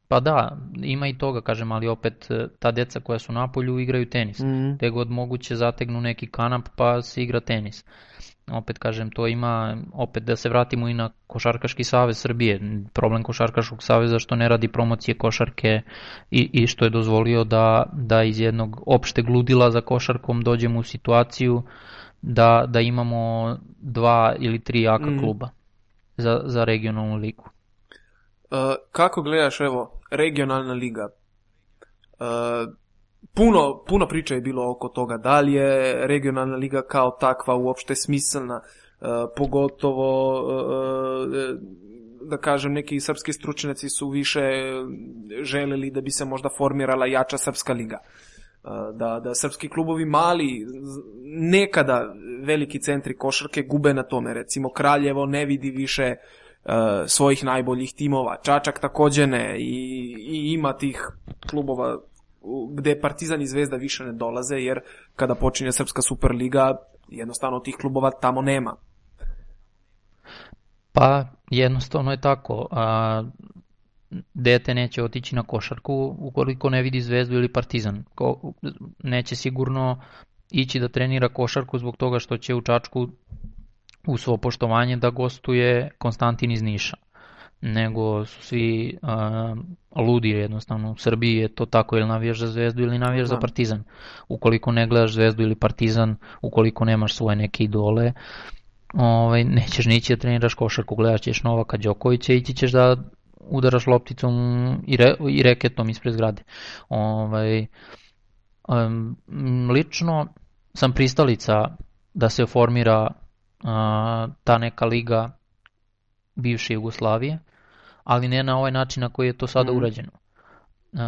Pa da, ima i toga, kažem, ali opet ta deca koja su na polju igraju tenis. Mm -hmm. Te god moguće zategnu neki kanap pa se igra tenis opet kažem, to ima, opet da se vratimo i na Košarkaški savez Srbije, problem Košarkaškog saveza što ne radi promocije košarke i, i što je dozvolio da, da iz jednog opšteg ludila za košarkom dođemo u situaciju da, da imamo dva ili tri jaka mm. kluba za, za regionalnu ligu. Uh, kako gledaš, evo, regionalna liga? Uh, puno, puno priča je bilo oko toga da li je regionalna liga kao takva uopšte smislena, uh, pogotovo uh, da kažem neki srpski stručnjaci su više želeli da bi se možda formirala jača srpska liga. Da, da srpski klubovi mali, nekada veliki centri košarke gube na tome. Recimo Kraljevo ne vidi više uh, svojih najboljih timova. Čačak takođe ne i, i ima tih klubova gde Partizan i Zvezda više ne dolaze, jer kada počinje Srpska Superliga, jednostavno tih klubova tamo nema. Pa, jednostavno je tako. A, dete neće otići na košarku ukoliko ne vidi Zvezdu ili Partizan. Ko, neće sigurno ići da trenira košarku zbog toga što će u Čačku u svo poštovanje da gostuje Konstantin iz Niša nego su svi uh, ludi jednostavno. U Srbiji je to tako ili navijaš za Zvezdu ili navijaš da. za Partizan. Ukoliko ne gledaš Zvezdu ili Partizan, ukoliko nemaš svoje neke idole, ovaj, nećeš nići da treniraš košarku, gledaš ćeš Novaka Đokovića i ići ćeš da udaraš lopticom i, re, i reketom ispred zgrade. Ovaj, um, lično sam pristalica da se formira uh, ta neka liga bivše Jugoslavije, ali ne na ovaj način na koji je to sada mm. urađeno. Uh,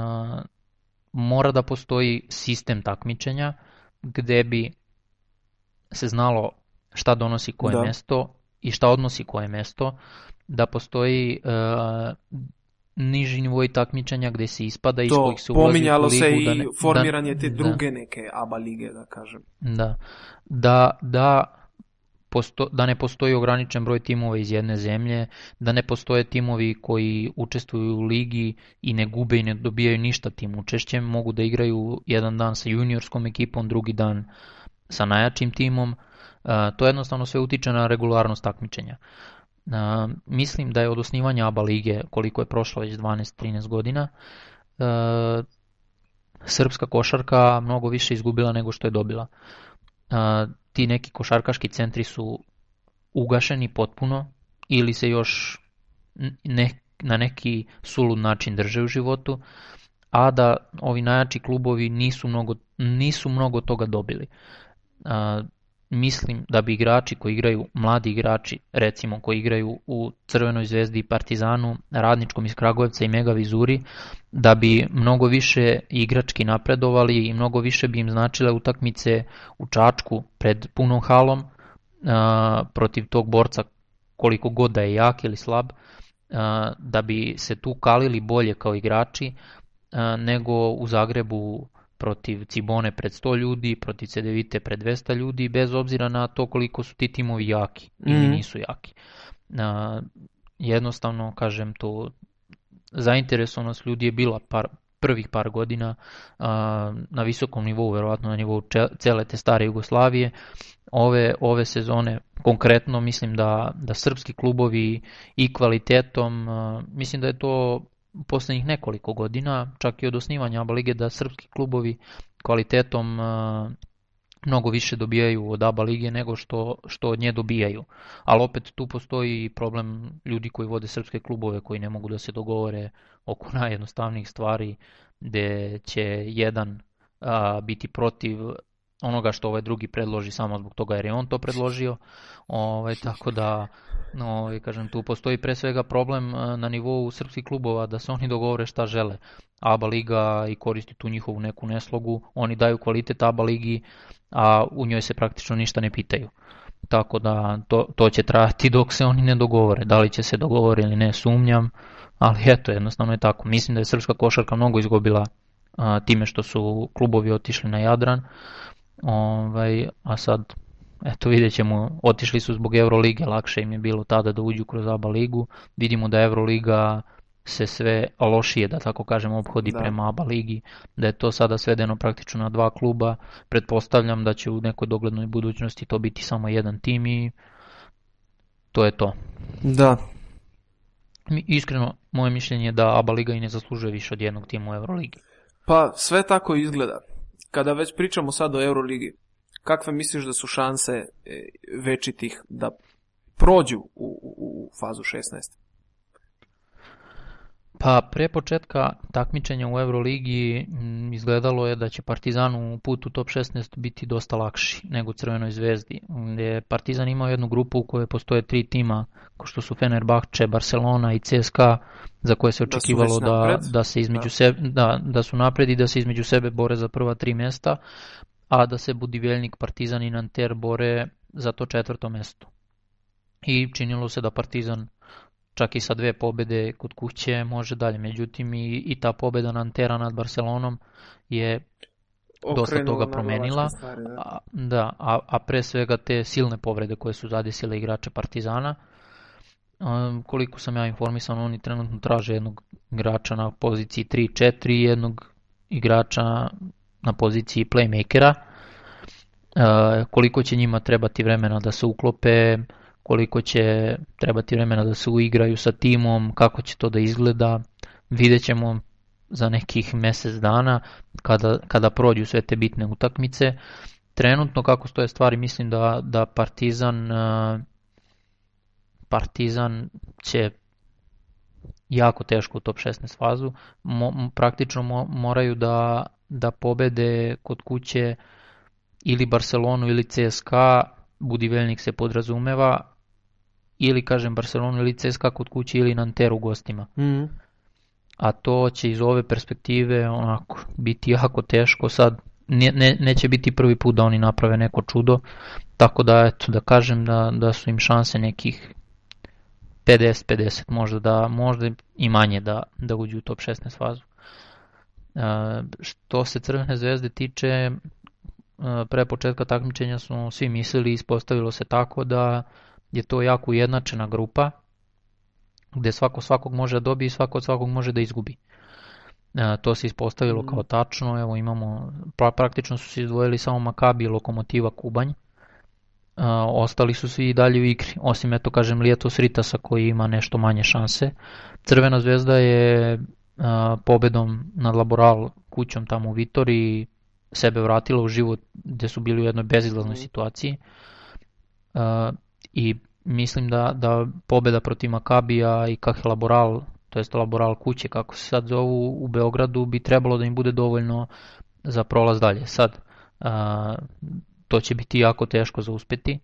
mora da postoji sistem takmičenja gde bi se znalo šta donosi koje Da. mesto i šta odnosi koje mesto, da postoji uh, niži nivo takmičenja gde se ispada iz To kojih se ulazi u ligu. se da i ne- formiranje te da- druge neke ABA lige, da kažem. Da, da, da, posto, da ne postoji ograničen broj timova iz jedne zemlje, da ne postoje timovi koji učestvuju u ligi i ne gube i ne dobijaju ništa tim učešćem, mogu da igraju jedan dan sa juniorskom ekipom, drugi dan sa najjačim timom, A, to jednostavno sve utiče na regularnost takmičenja. A, mislim da je od osnivanja ABA lige, koliko je prošlo već 12-13 godina, a, srpska košarka mnogo više izgubila nego što je dobila. Ti neki košarkaški centri su ugašeni potpuno ili se još ne, na neki sulud način drže u životu, a da ovi najjači klubovi nisu mnogo, nisu mnogo toga dobili. A, mislim da bi igrači koji igraju, mladi igrači, recimo koji igraju u Crvenoj zvezdi i Partizanu, Radničkom iz Kragujevca i Mega Vizuri, da bi mnogo više igrački napredovali i mnogo više bi im značile utakmice u Čačku pred punom halom a, protiv tog borca koliko god da je jak ili slab, a, da bi se tu kalili bolje kao igrači a, nego u Zagrebu protiv Cibone pred 100 ljudi, protiv Cedevite pred 200 ljudi, bez obzira na to koliko su ti timovi jaki ili Mhm. nisu jaki. A, jednostavno, kažem, to zainteresovanost ljudi je bila par, prvih par godina a, na visokom nivou, verovatno na nivou če, cele te stare Jugoslavije. Ove, ove sezone konkretno mislim da, da srpski klubovi i kvalitetom, a, mislim da je to poslednjih nekoliko godina, čak i od osnivanja ABA lige, da srpski klubovi kvalitetom a, mnogo više dobijaju od ABA lige nego što, što od nje dobijaju. Ali opet tu postoji problem ljudi koji vode srpske klubove koji ne mogu da se dogovore oko najjednostavnijih stvari gde će jedan a, biti protiv onoga što ovaj drugi predloži samo zbog toga jer je on to predložio. Ovaj, tako da ovaj, kažem, tu postoji pre svega problem a, na nivou srpskih klubova da se oni dogovore šta žele. ABA liga i koristi tu njihovu neku neslogu, oni daju kvalitet ABA ligi, a u njoj se praktično ništa ne pitaju. Tako da to, to će trajati dok se oni ne dogovore. Da li će se dogovore ili ne, sumnjam, ali eto, jednostavno je tako. Mislim da je srpska košarka mnogo izgubila a, time što su klubovi otišli na Jadran, ovaj, a sad eto vidjet ćemo, otišli su zbog Eurolige, lakše im je bilo tada da uđu kroz ABA ligu, vidimo da Euroliga se sve lošije, da tako kažem, obhodi Da. prema ABA ligi, da je to sada svedeno praktično na dva kluba, pretpostavljam da će u nekoj doglednoj budućnosti to biti samo jedan tim i to je to. Da, Iskreno, moje mišljenje je da ABA liga i ne zaslužuje više od jednog tima u Euroligi. pa sve tako izgleda. Kada već pričamo sad o Euroligi, kakve misliš da su šanse e, večitih da prođu u, u, u fazu 16? Pa pre početka takmičenja u Euroligi m, izgledalo je da će Partizanu put u top 16 biti dosta lakši nego Crvenoj zvezdi. Gde je Partizan imao jednu grupu u kojoj postoje tri tima, kao što su Fenerbahče, Barcelona i CSKA, za koje se Da očekivalo da, napred. da se između Da. sebe, da, da su napred i da se između sebe bore za prva tri mesta, a da se Budiveljnik, Partizan i Nanter bore za to četvrto mesto. I činilo se da Partizan čak i sa dve pobede kod kuće može dalje. Međutim i, i ta pobeda Nantera nad Barcelonom je dosta toga promenila. stvari, da. a, da, a, a pre svega te silne povrede koje su zadesile igrače Partizana. Um, koliko sam ja informisan, oni trenutno traže jednog igrača na poziciji 3-4 i jednog igrača na poziciji playmakera. Uh, koliko će njima trebati vremena da se uklope, koliko će trebati vremena da se uigraju sa timom, kako će to da izgleda, vidjet ćemo za nekih mjesec dana kada, kada prođu sve te bitne utakmice. Trenutno kako stoje stvari mislim da, da Partizan uh, Partizan će jako teško u top 16 fazu. Mo, praktično mo, moraju da, da pobede kod kuće ili Barcelonu ili CSKA, Budivelnik se podrazumeva, ili kažem Barcelonu ili CSKA kod kuće ili Nanter u gostima. Mm. A to će iz ove perspektive onako biti jako teško sad ne, ne, neće biti prvi put da oni naprave neko čudo, tako da eto da kažem da, da su im šanse nekih 50-50 možda da možda i manje da, da uđu u top 16 fazu. Uh, što se Crvene zvezde tiče, uh, pre početka takmičenja smo svi mislili i ispostavilo se tako da je to jako ujednačena grupa gde svako svakog može da dobije i svako od svakog može da izgubi. E, to se ispostavilo mm. kao tačno, evo imamo, pra, praktično su se izdvojili samo Makabi i Lokomotiva Kubanj, e, ostali su svi i dalje u igri, osim eto kažem Lijetos Ritasa koji ima nešto manje šanse. Crvena zvezda je e, pobedom nad Laboral kućom tamo u Vitoriji sebe vratila u život gde su bili u jednoj bezizlaznoj mm. situaciji i mislim da, da pobeda protiv Makabija i Kahe Laboral, to jest Laboral kuće kako se sad zovu u Beogradu, bi trebalo da im bude dovoljno za prolaz dalje. Sad, a, to će biti jako teško za uspeti.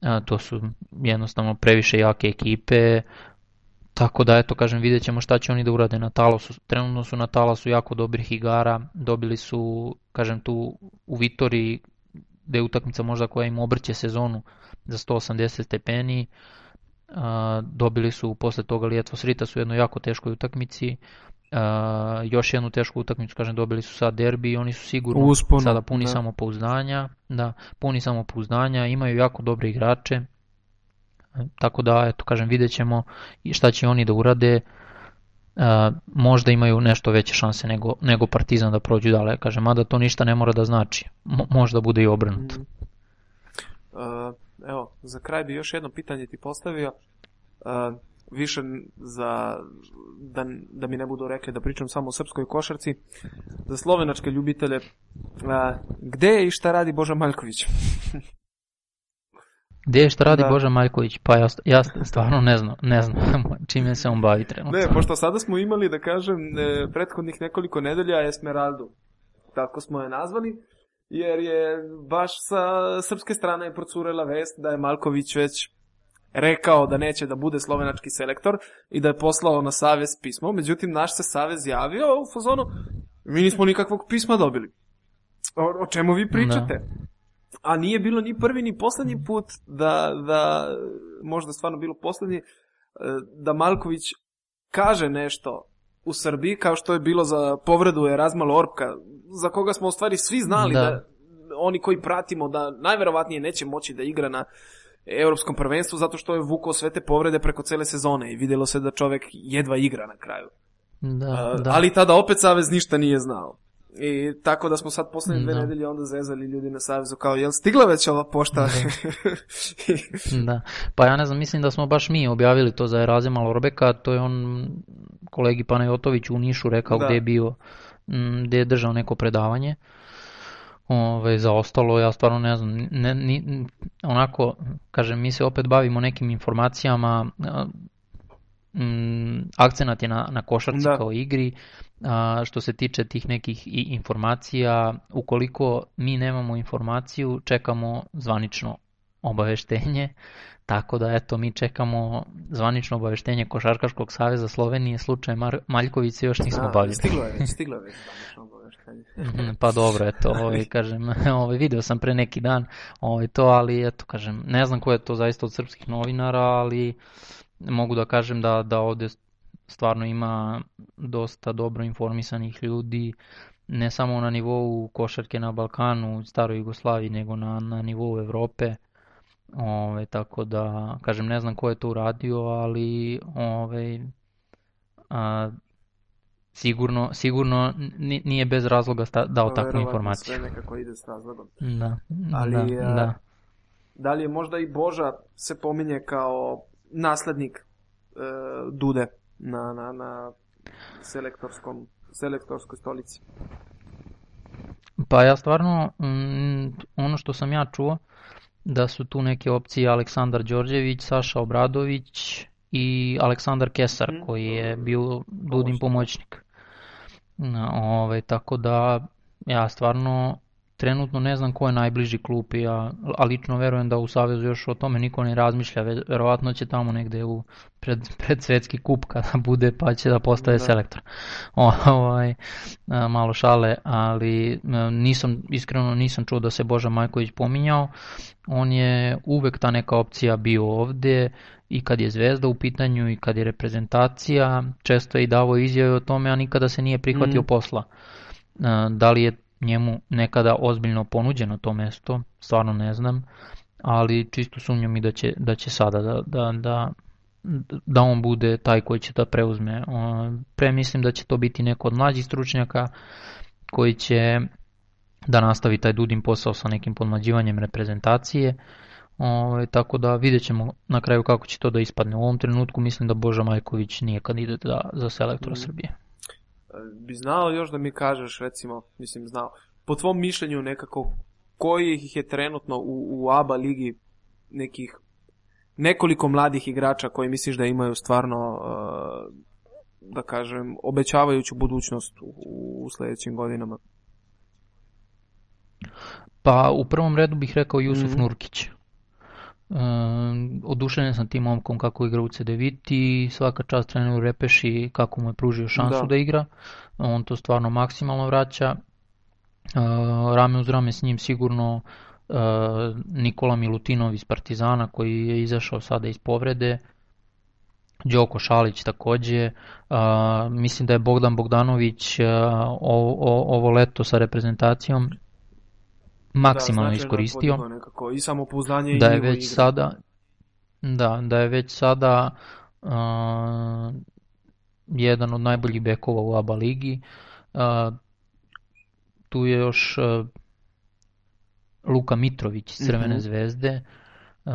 A, to su jednostavno previše jake ekipe, tako da, eto, kažem, vidjet ćemo šta će oni da urade na talosu. Trenutno su na talasu jako dobrih igara, dobili su, kažem, tu u Vitoriji, gde je utakmica možda koja im obrće sezonu, za 180 stepeni. Dobili su posle toga Lijetvo Srita su u jednoj jako teškoj utakmici. Još jednu tešku utakmicu, kažem, dobili su sad derbi i oni su sigurno Usponu, sada puni da. samopouzdanja. Da, puni samopouzdanja, imaju jako dobre igrače. Tako da, eto, kažem, vidjet ćemo šta će oni da urade. Uh, možda imaju nešto veće šanse nego, nego Partizan da prođu dale, kažem, mada to ništa ne mora da znači. Mo, možda bude i obrnuto. Mm. Uh, evo, za kraj bi još jedno pitanje ti postavio. Uh, više za, da, da mi ne budu rekli da pričam samo o srpskoj košarci, za slovenačke ljubitelje, uh, gde je i šta radi Boža Maljković? *laughs* Gde je šta radi da. Boža Maljković? Pa ja, ja stvarno ne znam, ne znam *laughs* čime se on bavi trenutno. Ne, pošto sada smo imali, da kažem, e, prethodnih nekoliko nedelja Esmeraldu, tako smo je nazvali, jer je baš sa srpske strane procurela vest da je Malković već rekao da neće da bude slovenački selektor i da je poslao na savez pismo, međutim naš se savez javio u fazonu mi nismo nikakvog pisma dobili. O, o čemu vi pričate? Da. A nije bilo ni prvi ni poslednji put da, da možda stvarno bilo poslednji, e, da Malković kaže nešto u Srbiji, kao što je bilo za povredu Erazma Lorpka, za koga smo u stvari svi znali da, da oni koji pratimo da najverovatnije neće moći da igra na evropskom prvenstvu zato što je vukao sve te povrede preko cele sezone i videlo se da čovek jedva igra na kraju. Da, uh, da. Ali tada opet Savez ništa nije znao. I tako da smo sad poslednje dve da. nedelje onda zezali ljudi na Savezu kao jel stigla već ova pošta? Da. *laughs* da. Pa ja ne znam, mislim da smo baš mi objavili to za Erazima Lorbeka, to je on kolegi Panajotović u Nišu rekao da. gde je bio, gde je držao neko predavanje. Ove, za ostalo ja stvarno ne znam, ne, ni, onako, kažem, mi se opet bavimo nekim informacijama, m, akcenat je na, na košarci da. kao igri, a, što se tiče tih nekih i informacija, ukoliko mi nemamo informaciju, čekamo zvanično obaveštenje, *laughs* tako da eto mi čekamo zvanično obaveštenje Košarkaškog saveza Slovenije, slučaj Mar Maljković se još nismo da, bavili. Stiglo je, *laughs* stiglo je zvanično obaveštenje. Mhm, pa dobro, eto, *laughs* ovaj, kažem, *laughs* ovaj, video sam pre neki dan ovaj, to, ali eto, kažem, ne znam ko je to zaista od srpskih novinara, ali mogu da kažem da, da ovde stvarno ima dosta dobro informisanih ljudi, ne samo na nivou košarke na Balkanu, staroj Jugoslaviji, nego na, na nivou Evrope. Ove, tako da, kažem, ne znam ko je to uradio, ali ove, a, sigurno, sigurno nije bez razloga sta, dao takvu informaciju. Sve nekako ide s razlogom. Da, ali, da, a, da. da li je možda i Boža se pominje kao naslednik e, Dude na, na, na selektorskom, selektorskoj stolici? Pa ja stvarno, mm, ono što sam ja čuo, da su tu neke opcije Aleksandar Đorđević, Saša Obradović i Aleksandar Kesar mm. koji je bio Dudin pomoćnik. Ove, tako da ja stvarno trenutno ne znam ko je najbliži klub, ja, a lično verujem da u Savezu još o tome niko ne razmišlja, verovatno će tamo negde u pred, pred svetski kup kada bude pa će da postave da. selektor. O, ovaj, malo šale, ali nisam, iskreno nisam čuo da se Boža Majković pominjao, on je uvek ta neka opcija bio ovde i kad je zvezda u pitanju i kad je reprezentacija, često je i davo izjave o tome, a nikada se nije prihvatio mm. posla. Da li je njemu nekada ozbiljno ponuđeno to mesto, stvarno ne znam, ali čisto sumnjam i da će, da će sada da, da, da, da on bude taj koji će da preuzme. Pre mislim da će to biti neko od mlađih stručnjaka koji će da nastavi taj Dudin posao sa nekim podmlađivanjem reprezentacije. Ove, ovaj, tako da vidjet ćemo na kraju kako će to da ispadne. U ovom trenutku mislim da Boža Majković nije kandidat da, za selektora mm. Srbije bi znao još da mi kažeš, recimo, mislim znao, po tvom mišljenju nekako, koji ih je trenutno u, u ABA ligi nekih nekoliko mladih igrača koji misliš da imaju stvarno, uh, da kažem, obećavajuću budućnost u, u sledećim godinama? Pa u prvom redu bih rekao Jusuf mm -hmm. Nurkić. Uh, oduševljen sam tim momkom kako igra u CDViti, svaka čast treneru Repeši kako mu je pružio šansu da, da igra, on to stvarno maksimalno vraća, uh, rame uz rame s njim sigurno uh, Nikola Milutinov iz Partizana koji je izašao sada iz povrede, Đoko Šalić takođe, uh, mislim da je Bogdan Bogdanović uh, ovo, ovo leto sa reprezentacijom maksimalno da, iskoristio. Nekako, I samopouzdanje da je već igre. sada da, da je već sada uh, jedan od najboljih bekova u ABA ligi. Uh, tu je još uh, Luka Mitrović iz Crvene mm -hmm. zvezde. Uh,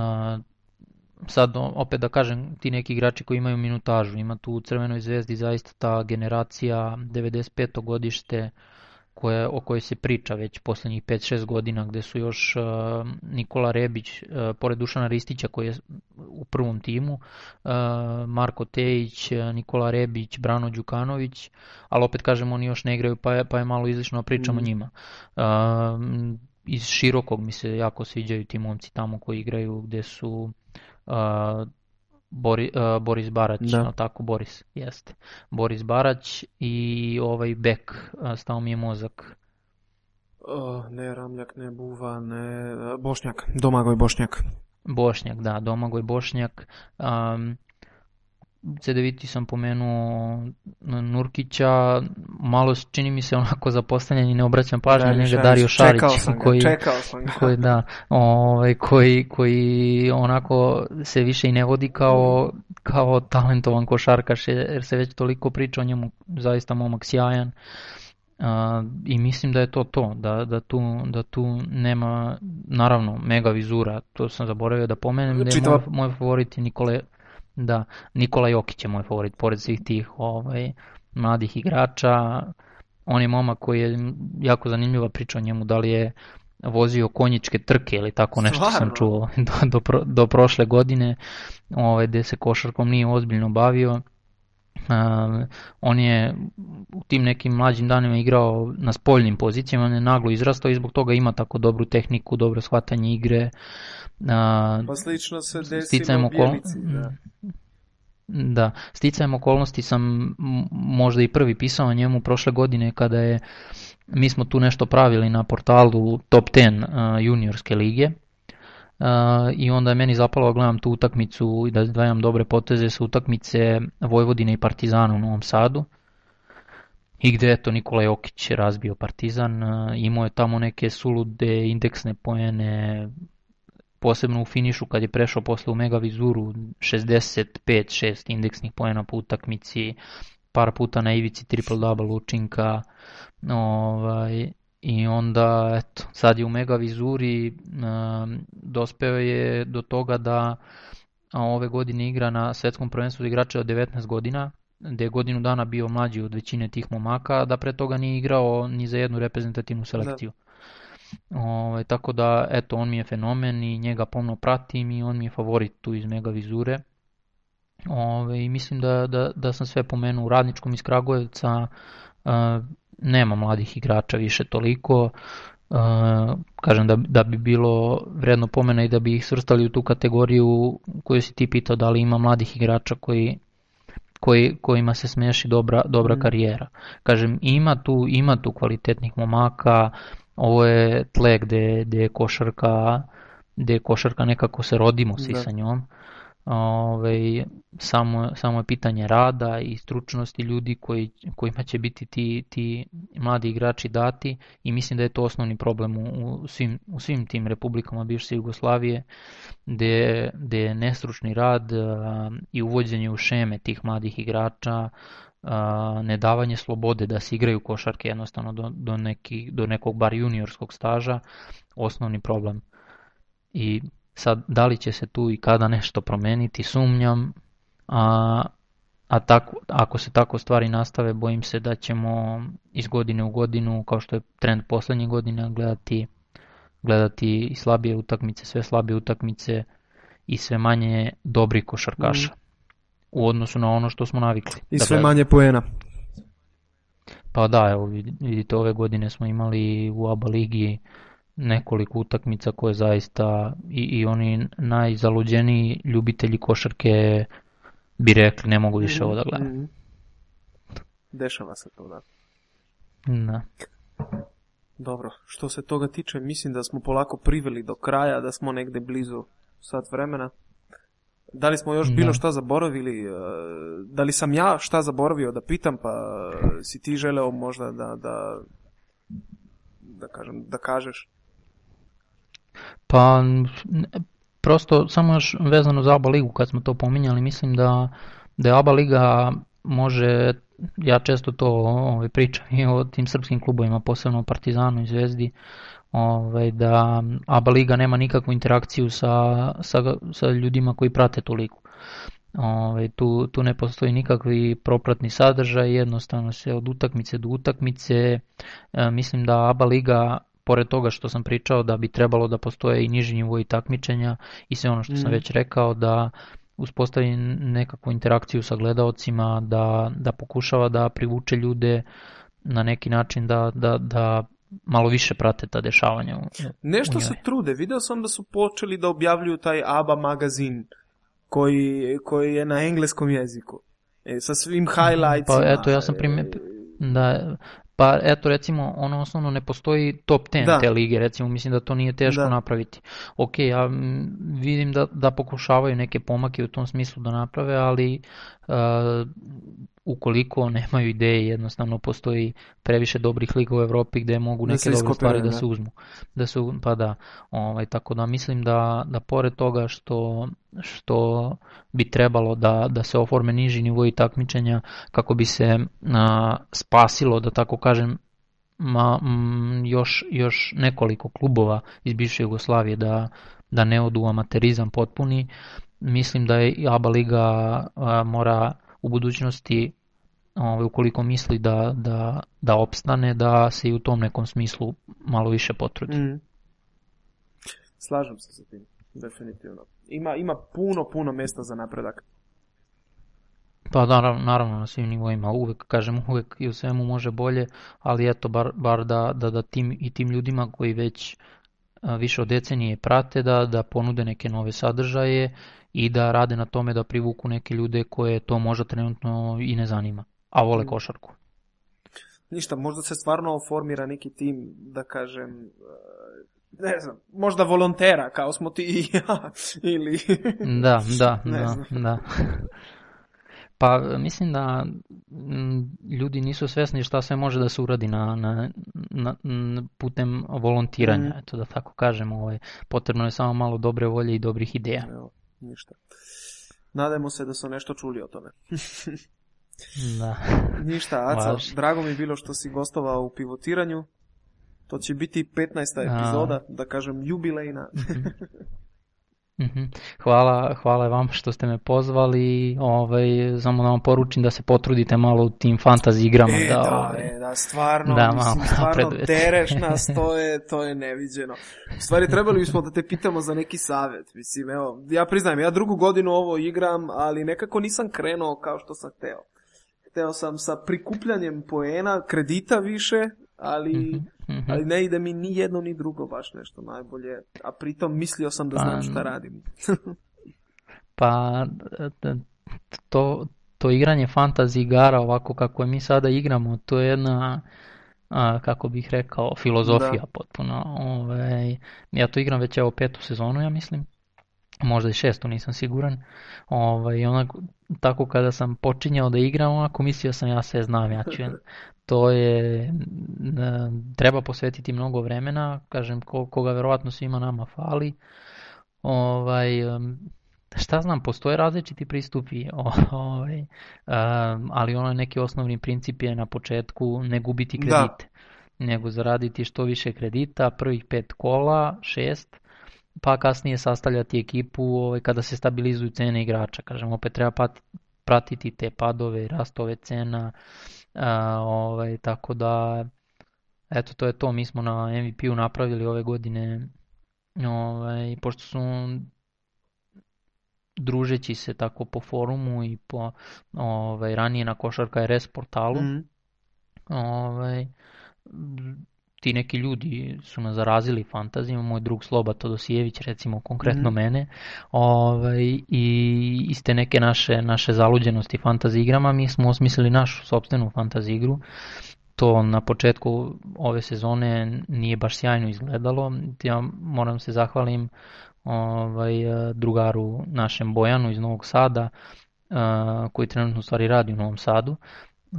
sad opet da kažem ti neki igrači koji imaju minutažu, ima tu u Crvenoj zvezdi zaista ta generacija 95. godište uh, koje, o kojoj se priča već poslednjih 5-6 godina, gde su još uh, Nikola Rebić, uh, pored Dušana Ristića koji je u prvom timu, uh, Marko Tejić, Nikola Rebić, Brano Đukanović, ali opet kažem oni još ne igraju pa je, pa je malo izlično pričamo mm. njima. Uh, iz širokog mi se jako sviđaju ti momci tamo koji igraju gde su uh, Bori, uh, Boris Barać, da. no tako Boris, jeste. Boris Barać i ovaj Bek, uh, stao mi je mozak. Uh, ne Ramljak, ne Buva, ne Bošnjak, Domagoj Bošnjak. Bošnjak, da, Domagoj Bošnjak. Um, CDVT sam pomenuo Nurkića, malo čini mi se onako zapostavljen i ne obraćam pažnju na njega Dario Šarić sam *laughs* koji, ga, čekao sam ga. koji, da, ovaj, koji, koji onako se više i ne vodi kao, kao talentovan košarkaš jer se već toliko priča o njemu, zaista momak sjajan. Uh, I mislim da je to to, da, da, tu, da tu nema, naravno, mega vizura, to sam zaboravio da pomenem, da je moj, moj favorit Nikole, Da, Nikola Jokić je moj favorit, pored svih tih ovaj, mladih igrača. On je momak koji je jako zanimljiva priča o njemu, da li je vozio konjičke trke ili tako nešto Stvarno? sam čuo *laughs* do, do, pro, do prošle godine, ovaj, gde se košarkom nije ozbiljno bavio. Uh, on je u tim nekim mlađim danima igrao na spoljnim pozicijama, on je naglo izrastao i zbog toga ima tako dobru tehniku, dobro shvatanje igre. Uh, pa slično se u Bjelici, da. Da, sticajem okolnosti sam možda i prvi pisao o njemu prošle godine kada je, mi smo tu nešto pravili na portalu Top 10 uh, juniorske lige i onda je meni zapalo da gledam tu utakmicu i da dvajam dobre poteze sa utakmice Vojvodine i Partizana u Novom Sadu. I gde je to Nikola Jokić razbio Partizan, imao je tamo neke sulude indeksne poene, posebno u finišu kad je prešao posle u Mega Vizuru 65-6 indeksnih poena po utakmici, par puta na ivici triple double učinka, ovaj, i onda eto, sad je u Mega Vizuri um, dospeo je do toga da ove godine igra na svetskom prvenstvu igrača od 19 godina, gde je godinu dana bio mlađi od većine tih momaka, da pre toga nije igrao ni za jednu reprezentativnu selekciju. Da. Ove, ovaj, tako da, eto, on mi je fenomen i njega pomno pratim i on mi je favorit tu iz Mega Vizure. Ove, ovaj, I mislim da, da, da sam sve pomenuo u radničkom iz Kragujevca, uh, nema mladih igrača više toliko kažem da, da bi bilo vredno pomena i da bi ih svrstali u tu kategoriju koju si ti pitao da li ima mladih igrača koji koji, kojima se smeši dobra, dobra mm. karijera. Kažem, ima tu, ima tu kvalitetnih momaka, ovo je tle gde, gde je košarka, gde je košarka nekako se rodimo svi da. sa njom. Ove, ovaj, samo, samo je pitanje rada i stručnosti ljudi koji, kojima će biti ti, ti mladi igrači dati i mislim da je to osnovni problem u, u, svim, u svim tim republikama bivše Jugoslavije gde, gde je nestručni rad a, i uvođenje u šeme tih mladih igrača a, nedavanje slobode da se igraju košarke jednostavno do, do, neki, do nekog bar juniorskog staža osnovni problem. I Sad, da li će se tu i kada nešto promeniti, sumnjam, a, a tako, ako se tako stvari nastave, bojim se da ćemo iz godine u godinu, kao što je trend poslednje godine, gledati, gledati i slabije utakmice, sve slabije utakmice i sve manje dobri košarkaša. Mm. U odnosu na ono što smo navikli. I da sve manje poena. Pa da, evo vidite, ove godine smo imali u ABA ligi nekoliko utakmica koje zaista i, i oni najzaluđeniji ljubitelji košarke bi rekli ne mogu više ovo da gledam. -hmm. Dešava se to, da. Da. Dobro, što se toga tiče, mislim da smo polako priveli do kraja, da smo negde blizu sat vremena. Da li smo još da. bilo šta zaboravili? E, da li sam ja šta zaboravio da pitam, pa si ti želeo možda da, da, da, kažem, da kažeš? Pa prosto samo još vezano za ABA ligu kad smo to pominjali, mislim da, da ABA liga može, ja često to ovaj, pričam i o tim srpskim klubovima, posebno o Partizanu i Zvezdi, ovaj, da ABA liga nema nikakvu interakciju sa, sa, sa ljudima koji prate tu ligu. Ove, tu, tu ne postoji nikakvi propratni sadržaj, jednostavno se od utakmice do utakmice, e, mislim da ABA liga pored toga što sam pričao da bi trebalo da postoje i niži nivoi takmičenja i sve ono što mm. sam već rekao da uspostavi nekakvu interakciju sa gledaocima, da, da pokušava da privuče ljude na neki način da, da, da malo više prate ta dešavanja. U, Nešto u se trude, video sam da su počeli da objavljuju taj ABBA magazin koji, koji je na engleskom jeziku. E, sa svim highlightsima. Pa eto, ja sam primjer, da, Pa eto recimo ono osnovno ne postoji top 10 da. te lige, recimo mislim da to nije teško da. napraviti. Ok, ja vidim da, da pokušavaju neke pomake u tom smislu da naprave, ali uh, ukoliko nemaju ideje, jednostavno postoji previše dobrih liga u Evropi gde mogu da neke dobre stvari da, da se uzmu. Da se, pa da, ovaj, tako da mislim da, da pored toga što, što bi trebalo da, da se oforme niži nivoi takmičenja kako bi se a, spasilo, da tako kažem, ma, m, još, još nekoliko klubova iz bivše Jugoslavije da, da ne odu amaterizam potpuni, mislim da je ABA liga mora u budućnosti ovaj, ukoliko misli da, da, da opstane, da se i u tom nekom smislu malo više potrudi. Mm. Slažem se sa tim, definitivno. Ima, ima puno, puno mesta za napredak. Pa da, naravno na svim nivoima, uvek, kažem, uvek i u svemu može bolje, ali eto, bar, bar da, da, da tim, i tim ljudima koji već više od decenije prate, da, da ponude neke nove sadržaje i da rade na tome da privuku neke ljude koje to možda trenutno i ne zanima, a vole mm. košarku. Ništa, možda se stvarno formira neki tim, da kažem, e, ne znam, možda volontera, kao smo ti i ja, *laughs* ili... Da, *laughs* da, da, znam. da. *laughs* Pa mislim da ljudi nisu svesni šta sve može da se uradi na, na, na putem volontiranja, mm. eto da tako kažem, ovaj, potrebno je samo malo dobre volje i dobrih ideja. Evo ništa. Nadajmo se da su nešto čuli o tome. *laughs* da. Ništa, Aca, drago mi je bilo što si gostovao u pivotiranju. To će biti 15. epizoda, A... da kažem, jubilejna. *laughs* Mhm. Hvala, hvala vam što ste me pozvali. Ovaj, samo da vam poručim da se potrudite malo u tim fantasy igrama. E, da, da, ovaj, e, da, stvarno, da, mislim, malo stvarno tereš nas, *laughs* to je, to je neviđeno. U stvari, trebali bismo da te pitamo za neki savet. Mislim, evo, ja priznajem, ja drugu godinu ovo igram, ali nekako nisam krenuo kao što sam hteo. Hteo sam sa prikupljanjem poena, kredita više, ali, Mhm, mhm. ali ne ide mi ni jedno ni drugo baš nešto najbolje, a pritom mislio sam da Pa, znam šta radim. *laughs* Pa e, to, to igranje fantasy igara ovako kako je mi sada igramo, to je jedna, a, kako bih rekao, filozofija Da. potpuno. Ovaj, ja to igram već evo petu sezonu, ja mislim. Možda i šestu, nisam siguran. Ovaj, onako, tako kada sam počinjao da igram, onako mislio sam ja sve znam, ja ću. *laughs* To je, treba posvetiti mnogo vremena, kažem, ko, koga verovatno svima nama fali. Ovaj, šta znam, postoje različiti pristupi, *laughs* ovaj, ali ono neki osnovni princip je na početku ne gubiti Da. kredite, nego zaraditi što više kredita, prvih pet kola, šest, pa kasnije sastavljati ekipu ovaj, kada se stabilizuju cene igrača. Kažem, opet treba pratiti te padove rastove cena, a, ovaj, tako da, eto, to je to. Mi smo na MVP-u napravili ove godine, ovaj, pošto su družeći se tako po forumu i po ovaj, ranije na Košarka RS portalu, Mhm. ovaj, ti neki ljudi su nas zarazili fantazijom, moj drug Sloba Todosijević recimo konkretno Mhm. mene, ovaj, i iz te neke naše, naše zaluđenosti fantazi igrama mi smo osmislili našu sopstvenu fantazi igru. To na početku ove sezone nije baš sjajno izgledalo. Ja moram se zahvalim ovaj, drugaru našem Bojanu iz Novog Sada, koji trenutno u stvari radi u Novom Sadu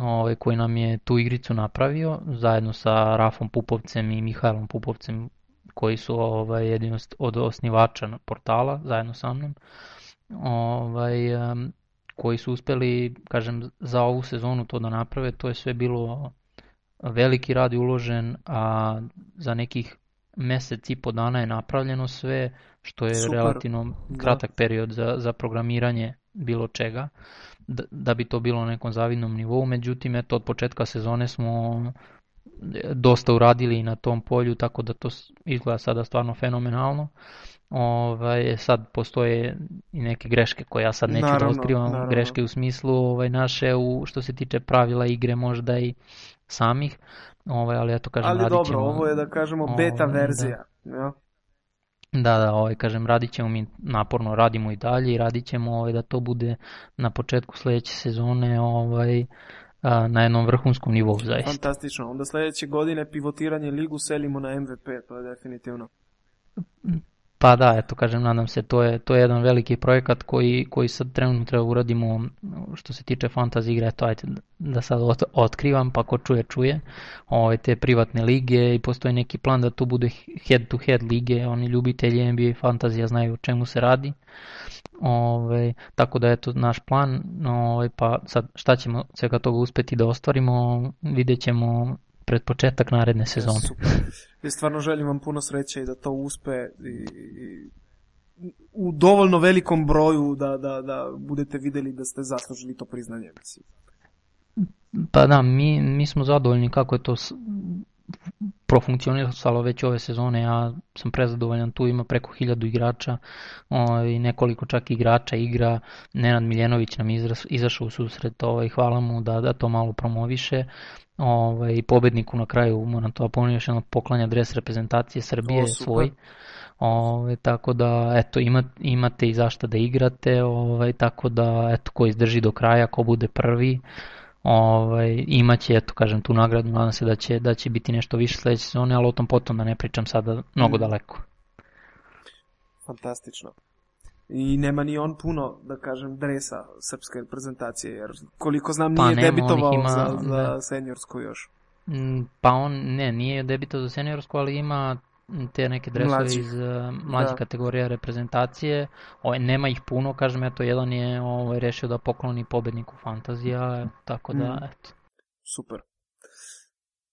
ovaj, koji nam je tu igricu napravio zajedno sa Rafom Pupovcem i Mihajlom Pupovcem koji su ovaj, jedini od osnivača portala zajedno sa mnom ovaj, koji su uspeli kažem za ovu sezonu to da naprave to je sve bilo veliki rad je uložen a za nekih mesec i po dana je napravljeno sve što je Super. relativno Da. kratak period za, za programiranje bilo čega da, da bi to bilo na nekom zavidnom nivou, međutim eto od početka sezone smo dosta uradili na tom polju, tako da to izgleda sada stvarno fenomenalno. Ovaj, sad postoje i neke greške koje ja sad neću da Naravno, otkrivam, naravno. greške u smislu ovaj, naše u, što se tiče pravila igre možda i samih, ovaj, ali eto kažem Ali radit dobro, ćemo- ovo je da kažemo beta Ovaj, da. verzija. Ja? Da, da, ovaj, kažem, radit ćemo mi naporno, radimo i dalje i radit ćemo ovaj, da to bude na početku sljedeće sezone ovaj, a, na jednom vrhunskom nivou zaista. Fantastično. Onda sljedeće godine pivotiranje ligu selimo na MVP, to je definitivno. Pa da, eto kažem, nadam se, to je, to je jedan veliki projekat koji, koji sad trenutno treba uradimo što se tiče fantasy igre, eto ajde da sad ot- otkrivam, pa ko čuje, čuje, ovaj, te privatne lige i postoji neki plan da to bude head to head lige, oni ljubitelji NBA fantazija znaju o čemu se radi. Ove, tako da eto naš plan, ovaj, pa sad šta ćemo svega toga uspeti da ostvarimo, vidjet ćemo pred početak naredne sezone. Super. I stvarno želim vam puno sreće i da to uspe i, i u dovoljno velikom broju da, da, da budete vidjeli da ste zaslužili to priznanje. Pa da, mi, mi smo zadovoljni kako je to profunkcionisalo već ove sezone, ja sam prezadovoljan, tu ima preko hiljadu igrača o, i nekoliko čak igrača igra, Nenad Miljenović nam izašao u susret, ovaj, hvala mu da, da to malo promoviše, ovaj, pobedniku na kraju, moram to ponoviti još jednom, poklanja dres reprezentacije Srbije O, super. svoj, Ove, tako da eto ima, imate i zašto da igrate, ovaj, tako da eto ko izdrži do kraja, ko bude prvi, ovaj, imaće eto kažem tu nagradu, nadam se da će, da će biti nešto više sledeće sezone, ali o tom potom da ne pričam sada mnogo Mm. daleko. Fantastično. I nema ni on puno, da kažem, dresa srpske reprezentacije, jer koliko znam Pa nije nema, debitovao ima, za, za da. seniorsku još. Mm, Pa on ne, nije debitao za seniorsku, ali ima te neke dresove Mlađih. iz uh, mlađe Da. kategorije reprezentacije. Ovaj, nema ih puno, kažem, eto, jedan je ovaj, rešio da pokloni pobedniku fantazija, tako da, Mm. eto. Super.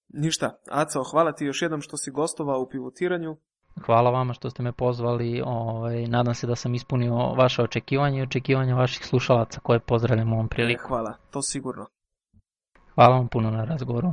Ništa, Aco, hvala ti još jednom što si gostovao u pivotiranju. Hvala vama što ste me pozvali, ovaj, nadam se da sam ispunio vaše očekivanje i očekivanja vaših slušalaca koje pozdravljam ovom E, priliku. hvala, to sigurno. Hvala vam puno na razgovoru.